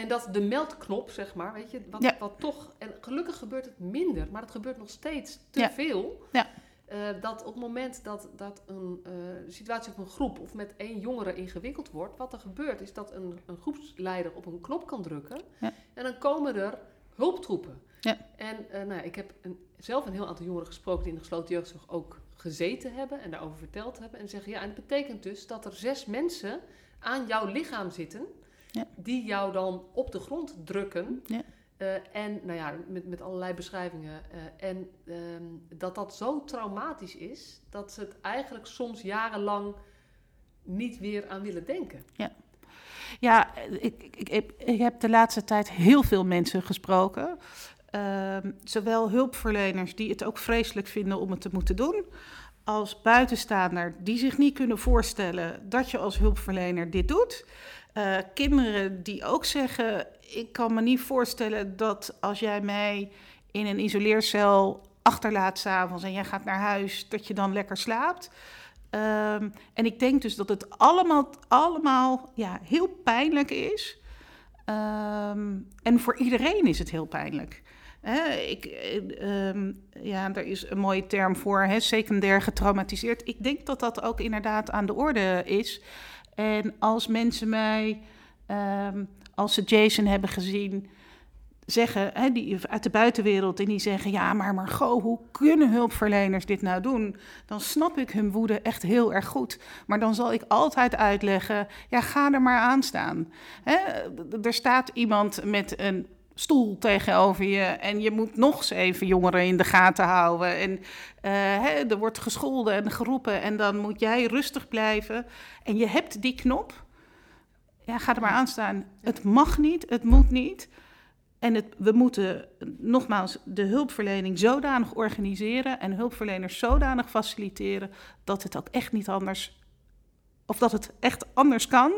En dat de meldknop, zeg maar, weet je, wat, Ja. wat toch, en gelukkig gebeurt het minder, maar het gebeurt nog steeds te Ja. veel. Ja. Eh, dat op het moment dat, dat een eh, situatie op een groep of met één jongere ingewikkeld wordt, wat er gebeurt is dat een, een groepsleider op een knop kan drukken Ja. en dan komen er hulptroepen. Ja. En eh, nou, ik heb een, zelf een heel aantal jongeren gesproken die in de gesloten jeugdzorg ook gezeten hebben en daarover verteld hebben. En zeggen, ja, en dat betekent dus dat er zes mensen aan jouw lichaam zitten. Ja. Die jou dan op de grond drukken. Ja. Eh, en nou ja, met, met allerlei beschrijvingen. eh, en ehm, dat dat zo traumatisch is, dat ze het eigenlijk soms jarenlang niet weer aan willen denken. Ja, ik, ik, ik, heb- ik heb de laatste tijd heel veel mensen gesproken. Ehm, zowel hulpverleners die het ook vreselijk vinden om het te moeten doen, als buitenstaander die zich niet kunnen voorstellen dat je als hulpverlener dit doet. Eh, kinderen die ook zeggen: Ik kan me niet voorstellen dat als jij mij in een isoleercel achterlaat s'avonds en jij gaat naar huis, dat je dan lekker slaapt. Ehm, en ik denk dus dat het allemaal, allemaal ja, heel pijnlijk is. Ehm, en voor iedereen is het heel pijnlijk. Hè, ik, eh, ehm, ja, er is een mooie term voor, hè, secundair getraumatiseerd. Ik denk dat dat ook inderdaad aan de orde is. En als mensen mij, ehm, als ze Jason hebben gezien, zeggen, hè, die uit de buitenwereld, en die zeggen: Ja, maar Margot, hoe kunnen hulpverleners dit nou doen? Dan snap ik hun woede echt heel erg goed. Maar dan zal ik altijd uitleggen: Ja, ga er maar aan staan. Hè, er staat iemand met een stoel tegenover je en je moet nog zeven jongeren in de gaten houden. En eh, hè, er wordt gescholden en geroepen en dan moet jij rustig blijven. En je hebt die knop. Ja, ga er maar aan staan. Het mag niet, het moet niet. En het, we moeten nogmaals de hulpverlening zodanig organiseren en hulpverleners zodanig faciliteren dat het ook echt niet anders, of dat het echt anders kan.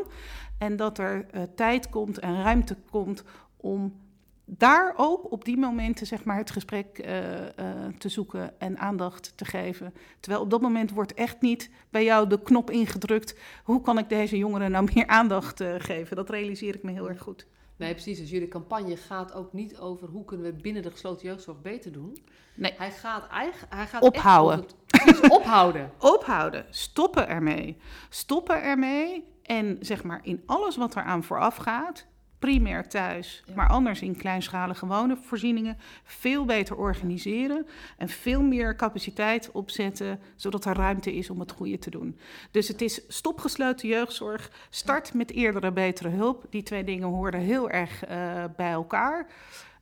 En dat er eh, tijd komt en ruimte komt om daar ook op die momenten zeg maar, het gesprek eh, eh, te zoeken en aandacht te geven. Terwijl op dat moment wordt echt niet bij jou de knop ingedrukt. Hoe kan ik deze jongeren nou meer aandacht eh, geven? Dat realiseer ik me heel erg goed. Nee, precies. Dus jullie campagne gaat ook niet over hoe kunnen we binnen de gesloten jeugdzorg beter doen. Nee. Hij gaat, eigenlijk, hij gaat Ophouden. Echt ophouden. ophouden. Stoppen ermee. Stoppen ermee. En zeg maar in alles wat eraan vooraf gaat, primair thuis, Ja. maar anders in kleinschalige wonenvoorzieningen, veel beter organiseren en veel meer capaciteit opzetten, zodat er ruimte is om het goede te doen. Dus het is stopgesloten jeugdzorg, start met eerdere betere hulp. Die twee dingen horen heel erg eh, bij elkaar.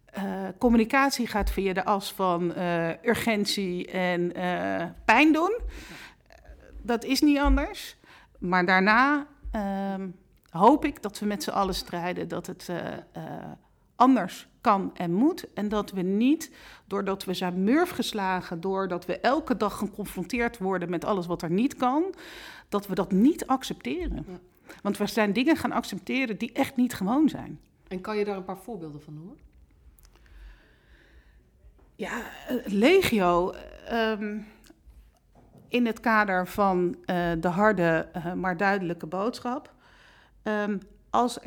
Eh, communicatie gaat via de as van eh, urgentie en pijn doen. Dat is niet anders. Maar daarna ehm, hoop ik dat we met z'n allen strijden dat het eh, eh, anders kan en moet. En dat we niet, doordat we zijn murf geslagen, doordat we elke dag geconfronteerd worden met alles wat er niet kan, dat we dat niet accepteren. Ja. Want we zijn dingen gaan accepteren die echt niet gewoon zijn. En kan je daar een paar voorbeelden van noemen? Ja, eh, legio. ehm, in het kader van de harde, maar duidelijke boodschap. Ehm, als,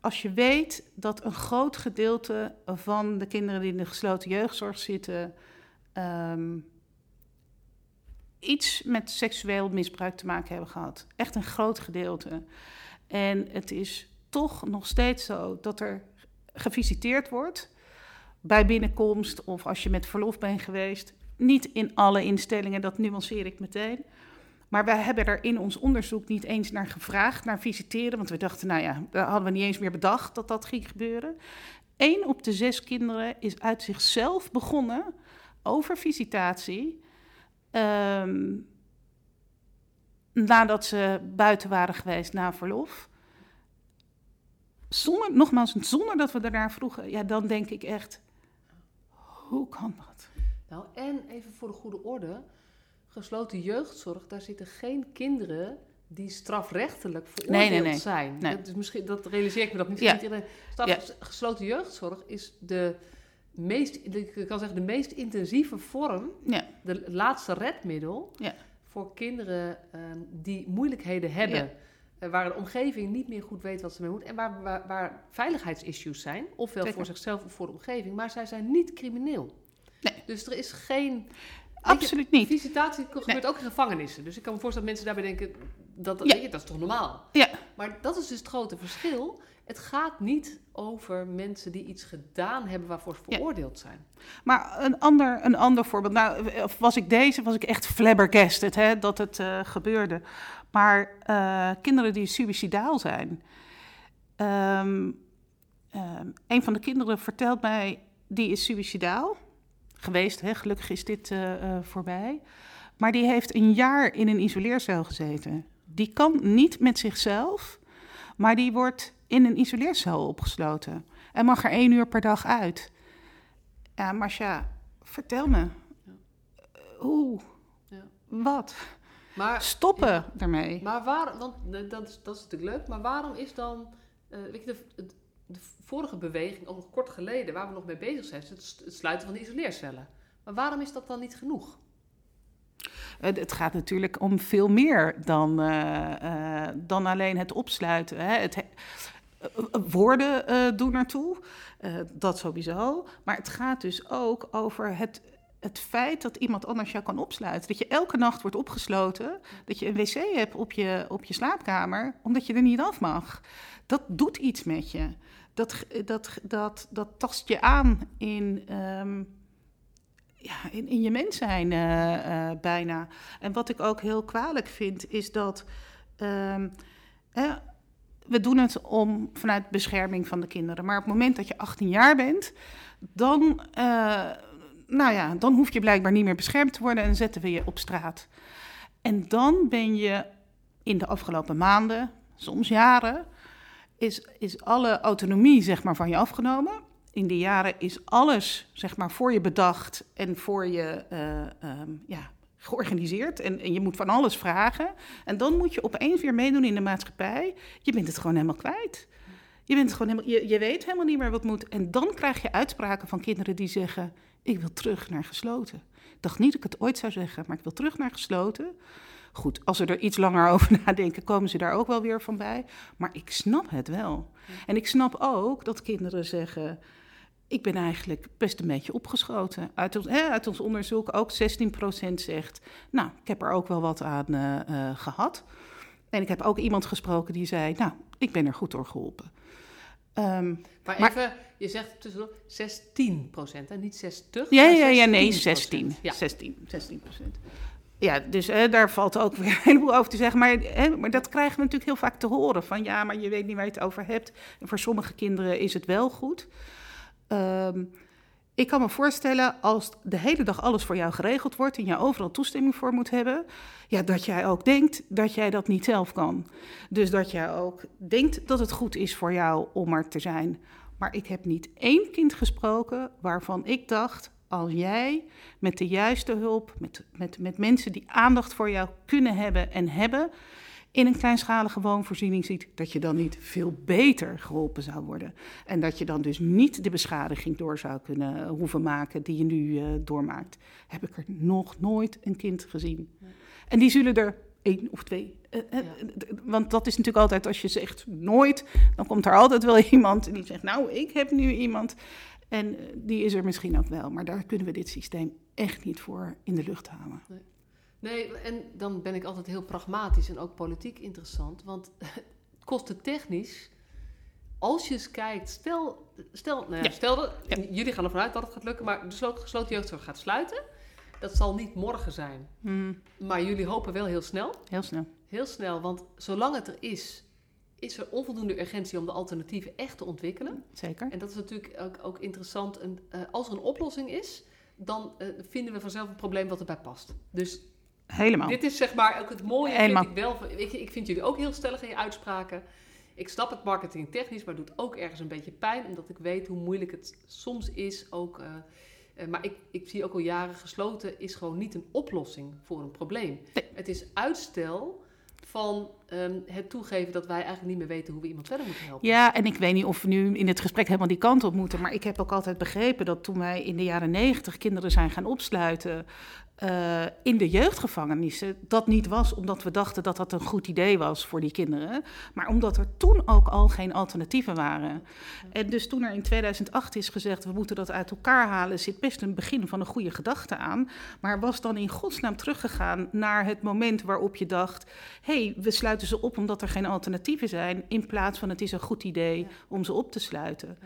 als je weet dat een groot gedeelte van de kinderen die in de gesloten jeugdzorg zitten. ehm, iets met seksueel misbruik te maken hebben gehad. Echt een groot gedeelte. En het is toch nog steeds zo dat er gevisiteerd wordt bij binnenkomst of als je met verlof bent geweest. Niet in alle instellingen, dat nuanceer ik meteen. Maar wij hebben er in ons onderzoek niet eens naar gevraagd, naar visiteren. Want we dachten, nou ja, daar hadden we niet eens meer bedacht dat dat ging gebeuren. Eén op de zes kinderen is uit zichzelf begonnen over visitatie. ehm, nadat ze buiten waren geweest na verlof. Zonder, nogmaals, zonder dat we daarnaar vroegen, ja, dan denk ik echt, hoe kan dat? Nou, en even voor de goede orde. Gesloten jeugdzorg, daar zitten geen kinderen die strafrechtelijk veroordeeld nee, nee. zijn. Nee. Dat is misschien, dat realiseer ik me dat niet. Ja. Straf, Gesloten jeugdzorg is de meest, ik kan zeggen, de meest intensieve vorm, Ja, de laatste redmiddel voor kinderen ehm, die moeilijkheden hebben. Eh, Waar de omgeving niet meer goed weet wat ze mee moet. En waar, waar, waar veiligheidsissues zijn. Ofwel Zeker. voor zichzelf of voor de omgeving. Maar zij zijn niet crimineel. Nee. Dus er is geen absoluut niet. Visitatie gebeurt ook in gevangenissen. Dus ik kan me voorstellen dat mensen daarbij denken... dat, Ja. je, dat is toch normaal? Ja. Maar dat is dus het grote verschil. Het gaat niet over mensen die iets gedaan hebben waarvoor ze Ja. veroordeeld zijn. Maar een ander, een ander voorbeeld. Nou, of was ik deze, was ik echt flabbergasted hè, dat het eh, gebeurde. Maar eh, kinderen die suicidaal zijn. Ehm, een van de kinderen vertelt mij, die is suicidaal geweest. Hè, gelukkig is dit eh, eh, voorbij. Maar die heeft een jaar in een isoleercel gezeten. Die kan niet met zichzelf, maar die wordt in een isoleercel opgesloten. En mag er één uur per dag uit. Ja, Marcia, vertel me. Hoe? Ja. Wat? Maar, Stoppen daarmee. maar waarom, want dat is, dat is natuurlijk leuk, maar waarom is dan, eh, weet je, de, de, vorige beweging, al nog kort geleden, waar we nog mee bezig zijn, is het, sluiten van de isoleercellen. Maar waarom is dat dan niet genoeg? Het, gaat natuurlijk om veel meer dan, eh, eh, dan alleen het opsluiten. Hè. Het, he- woorden eh, doen ertoe, dat sowieso. Maar het gaat dus ook over het, het feit dat iemand anders jou kan opsluiten. Dat je elke nacht wordt opgesloten, dat je een wc hebt op je, op je slaapkamer, omdat je er niet af mag. Dat doet iets met je. Dat, dat, dat, dat tast je aan in, ehm, ja, in, in je mens zijn eh, eh, bijna. En wat ik ook heel kwalijk vind, is dat ehm, we doen het om vanuit bescherming van de kinderen. Maar op het moment dat je 18 jaar bent, dan, eh, nou ja, dan hoef je blijkbaar niet meer beschermd te worden en zetten we je op straat. En dan ben je in de afgelopen maanden, soms jaren, is, is alle autonomie zeg maar, van je afgenomen. In die jaren is alles zeg maar, voor je bedacht en voor je eh, ehm, ja, georganiseerd. En, en je moet van alles vragen. En dan moet je opeens weer meedoen in de maatschappij. Je bent het gewoon helemaal kwijt. Je, bent gewoon helemaal, je weet helemaal niet meer wat moet. En dan krijg je uitspraken van kinderen die zeggen: Ik wil terug naar gesloten. Ik dacht niet dat ik het ooit zou zeggen, maar ik wil terug naar gesloten. Goed, als ze er iets langer over nadenken, komen ze daar ook wel weer van bij. Maar ik snap het wel. En ik snap ook dat kinderen zeggen: Ik ben eigenlijk best een beetje opgeschoten. Uit ons, hè, uit ons onderzoek ook 16% zegt: Nou, ik heb er ook wel wat aan eh, eh, gehad. En ik heb ook iemand gesproken die zei: Nou, ik ben er goed door geholpen. Ehm, Maar, Maar- even, je zegt tussendoor 16 procent en niet 60. Ja, ja, ja, nee, 16%. 16. Ja. 16, 16 procent. Ja, dus hè, daar valt ook weer een heleboel over te zeggen. Maar, hè, maar dat krijgen we natuurlijk heel vaak te horen. Van ja, maar je weet niet waar je het over hebt. En voor sommige kinderen is het wel goed. Ehm, ik kan me voorstellen, als de hele dag alles voor jou geregeld wordt... en je overal toestemming voor moet hebben... Ja, dat jij ook denkt dat jij dat niet zelf kan. Dus dat jij ook denkt dat het goed is voor jou om er te zijn. Maar ik heb niet één kind gesproken waarvan ik dacht... als jij met de juiste hulp, met, met, met mensen die aandacht voor jou kunnen hebben en hebben... in een kleinschalige woonvoorziening ziet... dat je dan niet veel beter geholpen zou worden. En dat je dan dus niet de beschadiging door zou kunnen hoeven maken... die je nu eh, doormaakt. Heb ik er nog nooit een kind gezien. En die zullen er één of twee. eh, eh, Ja. Want dat is natuurlijk altijd, als je zegt nooit, dan komt er altijd wel iemand die zegt, nou, ik heb nu iemand. En eh, die is er misschien ook wel, maar daar kunnen we dit systeem echt niet voor in de lucht halen. Nee, en dan ben ik altijd heel pragmatisch en ook politiek interessant. Want kostentechnisch, als je eens kijkt, stel, stel, nou ja, Ja. stel dat, Ja. jullie gaan ervan uit dat het gaat lukken, maar de slo- gesloten jeugdzorg gaat sluiten. Dat zal niet morgen zijn, Hmm, maar jullie hopen wel heel snel. heel snel. Heel snel, want zolang het er is, is er onvoldoende urgentie om de alternatieven echt te ontwikkelen. Zeker. En dat is natuurlijk ook, ook interessant. En, eh, als er een oplossing is, dan eh, vinden we vanzelf een probleem wat erbij past. Dus Helemaal. dit is zeg maar ook het mooie. Helemaal. Vind ik, wel, van- weet je, ik vind jullie ook heel stellig in je uitspraken. Ik snap het marketingtechnisch, maar het doet ook ergens een beetje pijn. Omdat ik weet hoe moeilijk het soms is. Ook, eh, eh, maar ik, ik zie ook al jaren gesloten is gewoon niet een oplossing voor een probleem. Nee. Het is uitstel van ehm, het toegeven dat wij eigenlijk niet meer weten hoe we iemand verder moeten helpen. Ja, en ik weet niet of we nu in het gesprek helemaal die kant op moeten. Maar ik heb ook altijd begrepen dat toen wij in de jaren negentig kinderen zijn gaan opsluiten. Uh, in de jeugdgevangenissen dat niet was omdat we dachten dat dat een goed idee was voor die kinderen, maar omdat er toen ook al geen alternatieven waren. En dus toen er in 2008 is gezegd we moeten dat uit elkaar halen, zit best een begin van een goede gedachte aan, maar was dan in godsnaam teruggegaan naar het moment waarop je dacht, hé, hey, we sluiten ze op omdat er geen alternatieven zijn, in plaats van het is een goed idee om ze op te sluiten.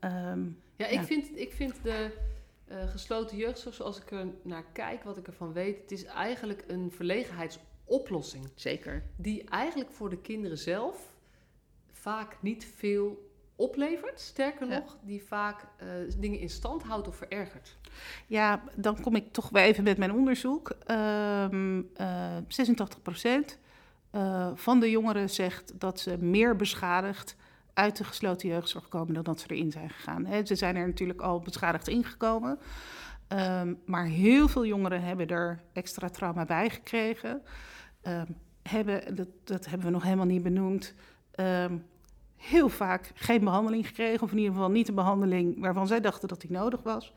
Ja, ja. Um, ja ik, Vind, ik vind de uh, gesloten jeugdzorg, zoals ik er naar kijk, wat ik ervan weet, het is eigenlijk een verlegenheidsoplossing. Zeker. Die eigenlijk voor de kinderen zelf vaak niet veel oplevert. Sterker nog, die vaak uh, dingen in stand houdt of verergert. Ja, dan kom ik toch weer even met mijn onderzoek. Um, uh, 86% van de jongeren zegt dat ze meer beschadigd uit de gesloten jeugdzorg komen dan dat ze erin zijn gegaan. ze zijn er natuurlijk al beschadigd ingekomen. Um, maar heel veel jongeren hebben er extra trauma bij gekregen. Um, hebben, dat, dat, hebben we nog helemaal niet benoemd. Um, heel vaak geen behandeling gekregen, of in ieder geval niet de behandeling waarvan zij dachten dat die nodig was.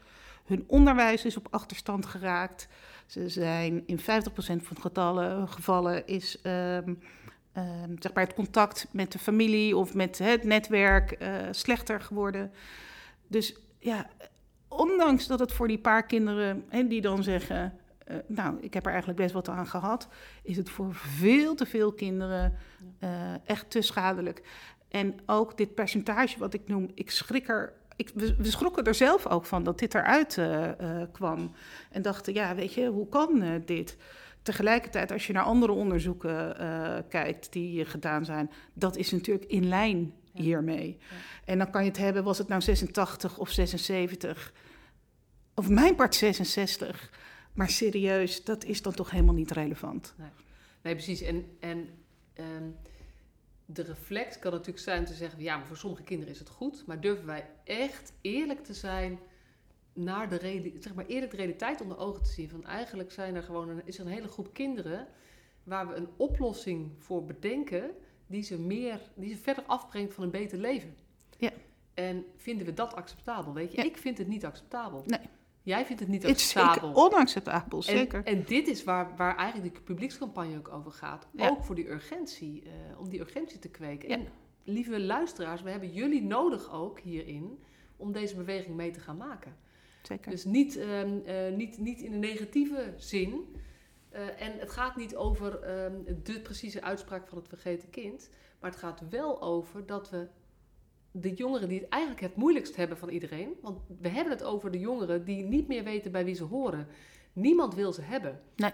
Hun onderwijs is op achterstand geraakt. Ze zijn in 50% van de gevallen is Ehm, zeg maar het contact met de familie of met het netwerk uh, slechter geworden. Dus ja, ondanks dat het voor die paar kinderen, en die dan zeggen, uh, nou, ik heb er eigenlijk best wat aan gehad, is het voor veel te veel kinderen uh, echt te schadelijk. En ook dit percentage wat ik noem, ik schrik er. Ik, we, we schrokken er zelf ook van dat dit eruit kwam. En dachten, ja, weet je, hoe kan dit? Tegelijkertijd, als je naar andere onderzoeken uh, kijkt die gedaan zijn, dat is natuurlijk in lijn hiermee. Ja. En dan kan je het hebben, was het nou 86 of 76, of mijn part 66. Maar serieus, dat is dan toch helemaal niet relevant. Nee, nee precies. En, en um, de reflex kan natuurlijk zijn te zeggen: ja, maar voor sommige kinderen is het goed. Maar durven wij echt eerlijk te zijn naar de, zeg maar, eerlijk de realiteit onder ogen te zien. Van eigenlijk zijn er gewoon een, is er een hele groep kinderen waar we een oplossing voor bedenken die ze, meer, die ze verder afbrengt van een beter leven. Ja. En vinden we dat acceptabel? Weet je, ja. ik vind het niet acceptabel. Nee. Jij vindt het niet acceptabel. Het is onacceptabel, zeker. En, en, dit is waar, waar eigenlijk de publiekscampagne ook over gaat. Ja. Ook voor die urgentie, uh, om die urgentie te kweken. Ja. En lieve luisteraars, we hebben jullie nodig ook hierin om deze beweging mee te gaan maken. Zeker. Dus niet, um, uh, niet, niet in een negatieve zin. Uh, en het gaat niet over um, de precieze uitspraak van het vergeten kind. Maar het gaat wel over dat we de jongeren die het eigenlijk het moeilijkst hebben van iedereen. Want we hebben het over de jongeren die niet meer weten bij wie ze horen. Niemand wil ze hebben. Nee.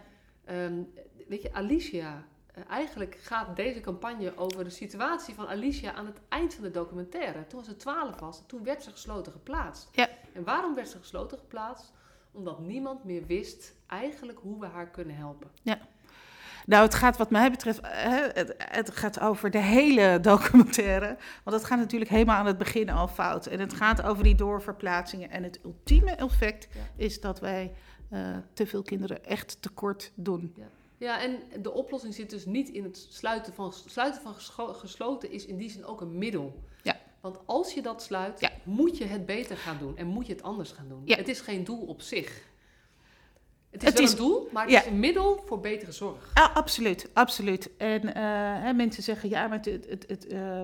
Um, weet je, Alicia, uh, eigenlijk gaat deze campagne over de situatie van Alicia aan het eind van de documentaire. Toen ze 12 was, toen werd ze gesloten geplaatst. Ja. En waarom werd ze gesloten geplaatst? Omdat niemand meer wist eigenlijk hoe we haar kunnen helpen. Ja. Nou, het gaat wat mij betreft, het, het, gaat over de hele documentaire. Want het gaat natuurlijk helemaal aan het begin al fout. En het gaat over die doorverplaatsingen. En het ultieme effect ja. is dat wij uh, te veel kinderen echt tekort doen. Ja. Ja, en de oplossing zit dus niet in het sluiten van... Sluiten van gesloten is in die zin ook een middel. Ja. Want als je dat sluit, ja. moet je het beter gaan doen. En moet je het anders gaan doen. Ja. Het is geen doel op zich. Het is het wel is, een doel, maar het ja. is een middel voor betere zorg. Ja, absoluut, absoluut. En uh, hè, mensen zeggen, ja, maar het, het, het, uh,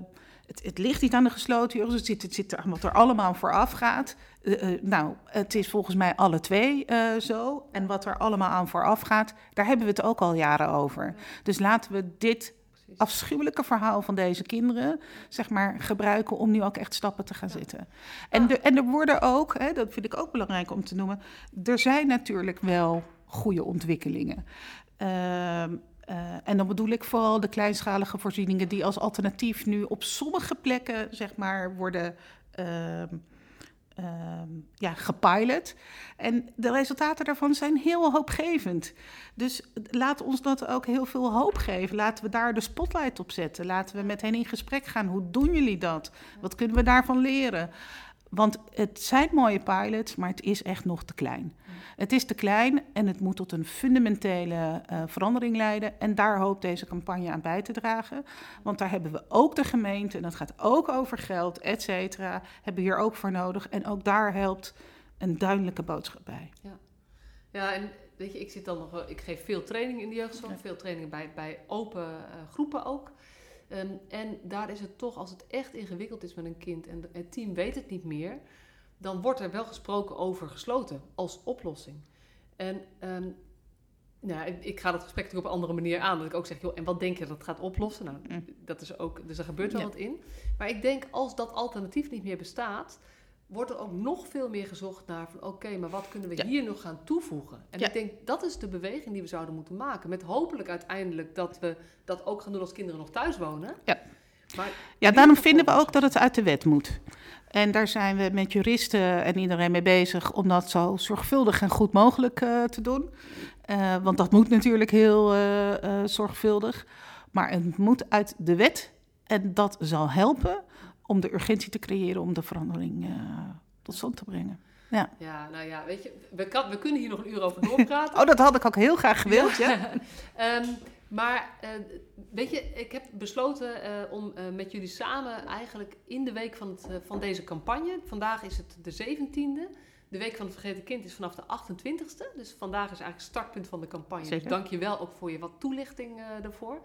het, het ligt niet aan de gesloten jongens. Het zit, het zit er, wat er allemaal vooraf gaat. Uh, nou, het is volgens mij alle twee zo. En wat er allemaal aan vooraf gaat, daar hebben we het ook al jaren over. Dus laten we dit. Afschuwelijke verhaal van deze kinderen, zeg maar, gebruiken om nu ook echt stappen te gaan ja. zetten. En, de, en er worden ook, hè, dat vind ik ook belangrijk om te noemen, er zijn natuurlijk wel goede ontwikkelingen. Uh, Uh, en dan bedoel ik vooral de kleinschalige voorzieningen die als alternatief nu op sommige plekken zeg maar, worden uh, uh, ja, gepilot. En de resultaten daarvan zijn heel hoopgevend. Dus laat ons dat ook heel veel hoop geven. Laten we daar de spotlight op zetten. Laten we met hen in gesprek gaan. Hoe doen jullie dat? Wat kunnen we daarvan leren? Want het zijn mooie pilots, maar het is echt nog te klein. Het is te klein en het moet tot een fundamentele uh, verandering leiden. En daar hoopt deze campagne aan bij te dragen. Want daar hebben we ook de gemeente, en dat gaat ook over geld, et cetera, hebben we hier ook voor nodig. En ook daar helpt een duidelijke boodschap bij. Ja, ja en weet je, ik zit dan nog, ik geef veel training in de jeugdzorg, Ja. veel trainingen bij, bij open eh, groepen ook. Ehm, en daar is het toch, als het echt ingewikkeld is met een kind en het team weet het niet meer, dan wordt er wel gesproken over gesloten als oplossing. En ehm, nou, ik, ik ga dat gesprek natuurlijk op een andere manier aan. Dat ik ook zeg, joh, en wat denk je dat het gaat oplossen? Nou, Mm. dat is ook, dus er gebeurt wel Ja. wat in. Maar ik denk, als dat alternatief niet meer bestaat, wordt er ook nog veel meer gezocht naar van, oké, maar wat kunnen we Ja. hier nog gaan toevoegen? En Ja. ik denk, dat is de beweging die we zouden moeten maken. Met hopelijk uiteindelijk dat we dat ook gaan doen als kinderen nog thuis wonen. Ja. Maar Ja, daarom vinden we ook dat het uit de wet moet. En daar zijn we met juristen en iedereen mee bezig om dat zo zorgvuldig en goed mogelijk eh, te doen. Eh, want dat moet natuurlijk heel eh, eh, zorgvuldig. Maar het moet uit de wet. En dat zal helpen om de urgentie te creëren om de verandering eh, tot stand te brengen. ja, nou ja, weet je, we, kan, we kunnen hier nog een uur over doorpraten. Oh, dat had ik ook heel graag gewild, ja. Ehm, maar eh, weet je, ik heb besloten eh, om eh, met jullie samen eigenlijk in de week van, het, van deze campagne. Vandaag is het de 17e. De week van het vergeten kind is vanaf de 28e. Dus vandaag is eigenlijk het startpunt van de campagne. Zeker. Dus dank je wel ook voor je wat toelichting daarvoor.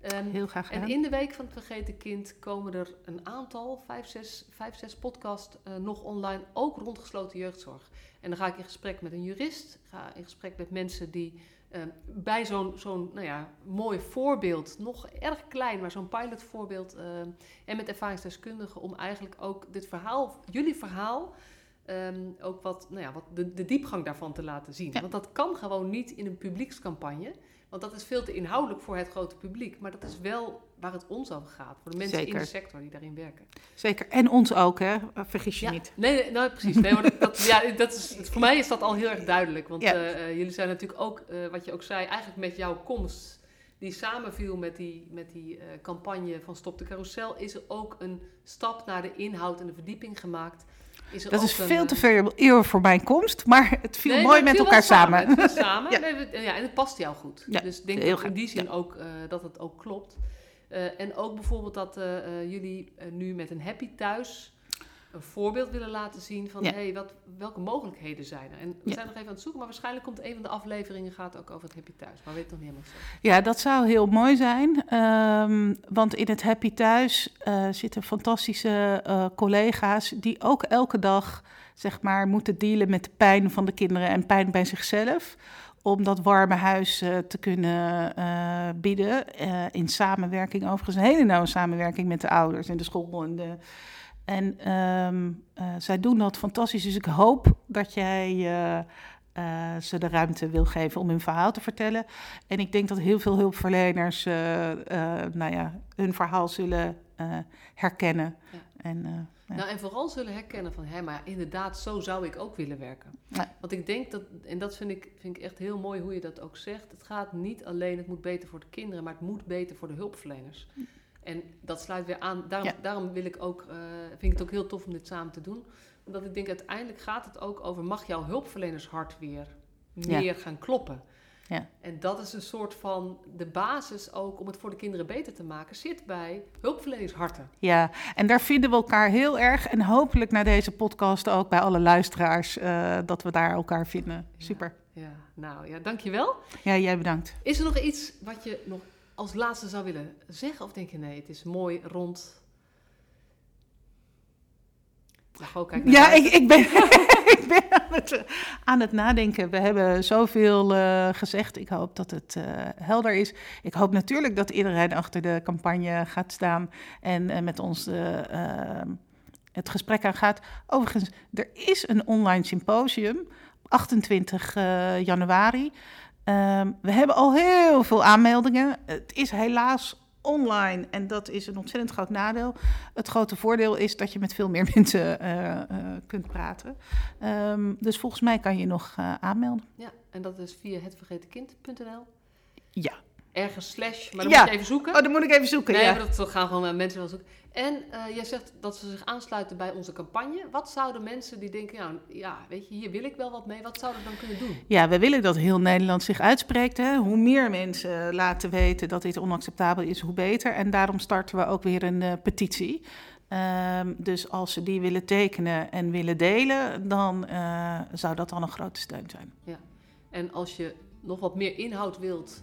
Ehm, Heel graag gedaan. en in de week van het vergeten kind komen er een aantal, vijf, zes, vijf, zes podcast nog online, ook rond gesloten jeugdzorg. En dan ga ik in gesprek met een jurist, ga in gesprek met mensen die eh, bij zo'n zo'n nou ja, mooi voorbeeld, nog erg klein, maar zo'n pilotvoorbeeld, eh, en met ervaringsdeskundigen om eigenlijk ook dit verhaal, jullie verhaal, ehm, ook wat, nou ja, wat de, de diepgang daarvan te laten zien. Ja. Want dat kan gewoon niet in een publiekscampagne. Want dat is veel te inhoudelijk voor het grote publiek. Maar dat is wel waar het ons over gaat. Voor de mensen in de sector die daarin werken. Zeker. En ons ook, hè. Vergis je Ja, niet. nee, nee, nou, precies. Nee, maar dat, dat- ja, dat is, voor mij is dat al heel erg duidelijk. Want Ja. eh, eh, jullie zijn natuurlijk ook, eh, wat je ook zei, eigenlijk met jouw komst, die samenviel met die, met die eh, campagne van Stop de Carousel, is er ook een stap naar de inhoud en de verdieping gemaakt. Is Dat is veel eh, te veel eer voor mijn komst, maar het viel Nee, mooi met viel elkaar samen. Het samen. Ja. Nee, we- ja, en het past jou goed. Ja, dus ik denk in die zin ook eh, dat het ook klopt. Eh, en ook bijvoorbeeld dat jullie nu met een happy thuis een voorbeeld willen laten zien van Ja. hey, wat, welke mogelijkheden zijn er. En we Ja. zijn nog even aan het zoeken, maar waarschijnlijk komt een van de afleveringen gaat ook over het happy thuis. Maar weet het nog niet helemaal zo. Ja, dat zou heel mooi zijn. ehm, want in het Happy Thuis eh, zitten fantastische eh, collega's die ook elke dag zeg maar, moeten dealen met de pijn van de kinderen en pijn bij zichzelf. Om dat warme huis eh, te kunnen eh, bieden. in samenwerking, overigens, een hele nauwe samenwerking met de ouders en de school. En, de, en ehm, eh, zij doen dat fantastisch. Dus ik hoop dat jij eh, eh, ze de ruimte wil geven om hun verhaal te vertellen. En ik denk dat heel veel hulpverleners nou ja, hun verhaal zullen herkennen. Ja. En, ja. Nou, en vooral zullen herkennen van, hé, maar inderdaad, zo zou ik ook willen werken. Ja. Want ik denk dat, en dat vind ik, vind ik echt heel mooi hoe je dat ook zegt. Het gaat niet alleen, het moet beter voor de kinderen, maar het moet beter voor de hulpverleners. En dat sluit weer aan, daarom, Ja. daarom wil ik ook, eh, vind ik het ook heel tof om dit samen te doen. Omdat ik denk, uiteindelijk gaat het ook over, mag jouw hulpverlenershart weer Ja. meer gaan kloppen? Ja. En dat is een soort van de basis ook om het voor de kinderen beter te maken, zit bij hulpverlenersharten. ja, en daar vinden we elkaar heel erg. En hopelijk na deze podcast ook bij alle luisteraars eh, dat we daar elkaar vinden. Super. Ja, nou ja, dankjewel. Ja, jij bedankt. Is er nog iets wat je nog als laatste zou willen zeggen? Of denk je nee, het is mooi, rond? Naar Ja, ik, ik, ben, ik ben aan het, aan het nadenken. We hebben zoveel eh, gezegd. Ik hoop dat het eh, helder is. Ik hoop natuurlijk dat iedereen achter de campagne gaat staan en eh, met ons het gesprek aangaat. Overigens, er is een online symposium, 28 eh, januari. Ehm, we hebben al heel veel aanmeldingen. Het is helaas online en dat is een ontzettend groot nadeel. Het grote voordeel is dat je met veel meer mensen eh, eh, kunt praten. Ehm, dus volgens mij kan je nog eh, aanmelden. Ja, en dat is via hetvergetenkind.nl. Ja. Ergens slash, maar dan Ja. moet je even zoeken. Oh, dan moet ik even zoeken. nee, ja. maar dat gaan gewoon eh, mensen wel zoeken. En eh, jij zegt dat ze zich aansluiten bij onze campagne. Wat zouden mensen die denken, nou ja, weet je, hier wil ik wel wat mee. Wat zouden ze dan kunnen doen? Ja, we willen dat heel Nederland zich uitspreekt. Hè. Hoe meer mensen laten weten dat dit onacceptabel is, hoe beter. En daarom starten we ook weer een eh, petitie. Ehm, dus als ze die willen tekenen en willen delen, dan eh, zou dat al een grote steun zijn. En als je nog wat meer inhoud wilt,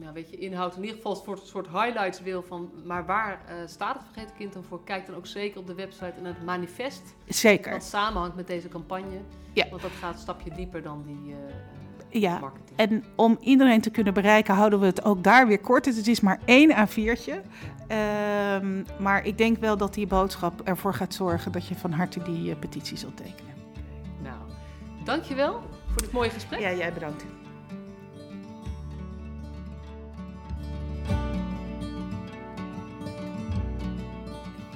ja, weet je, inhoud in ieder geval een soort, soort highlights wil van, maar waar uh, staat het vergeten kind dan voor? Kijk dan ook zeker op de website en het manifest. Zeker. Wat samenhangt met deze campagne. Ja. Want dat gaat een stapje dieper dan die uh, ja. marketing. En om iedereen te kunnen bereiken, houden we het ook daar weer kort. Dus het is maar één A4'tje. Um, maar ik denk wel dat die boodschap ervoor gaat zorgen dat je van harte die uh, petitie zult tekenen. Nou, dankjewel voor dit mooie gesprek. Ja, jij bedankt.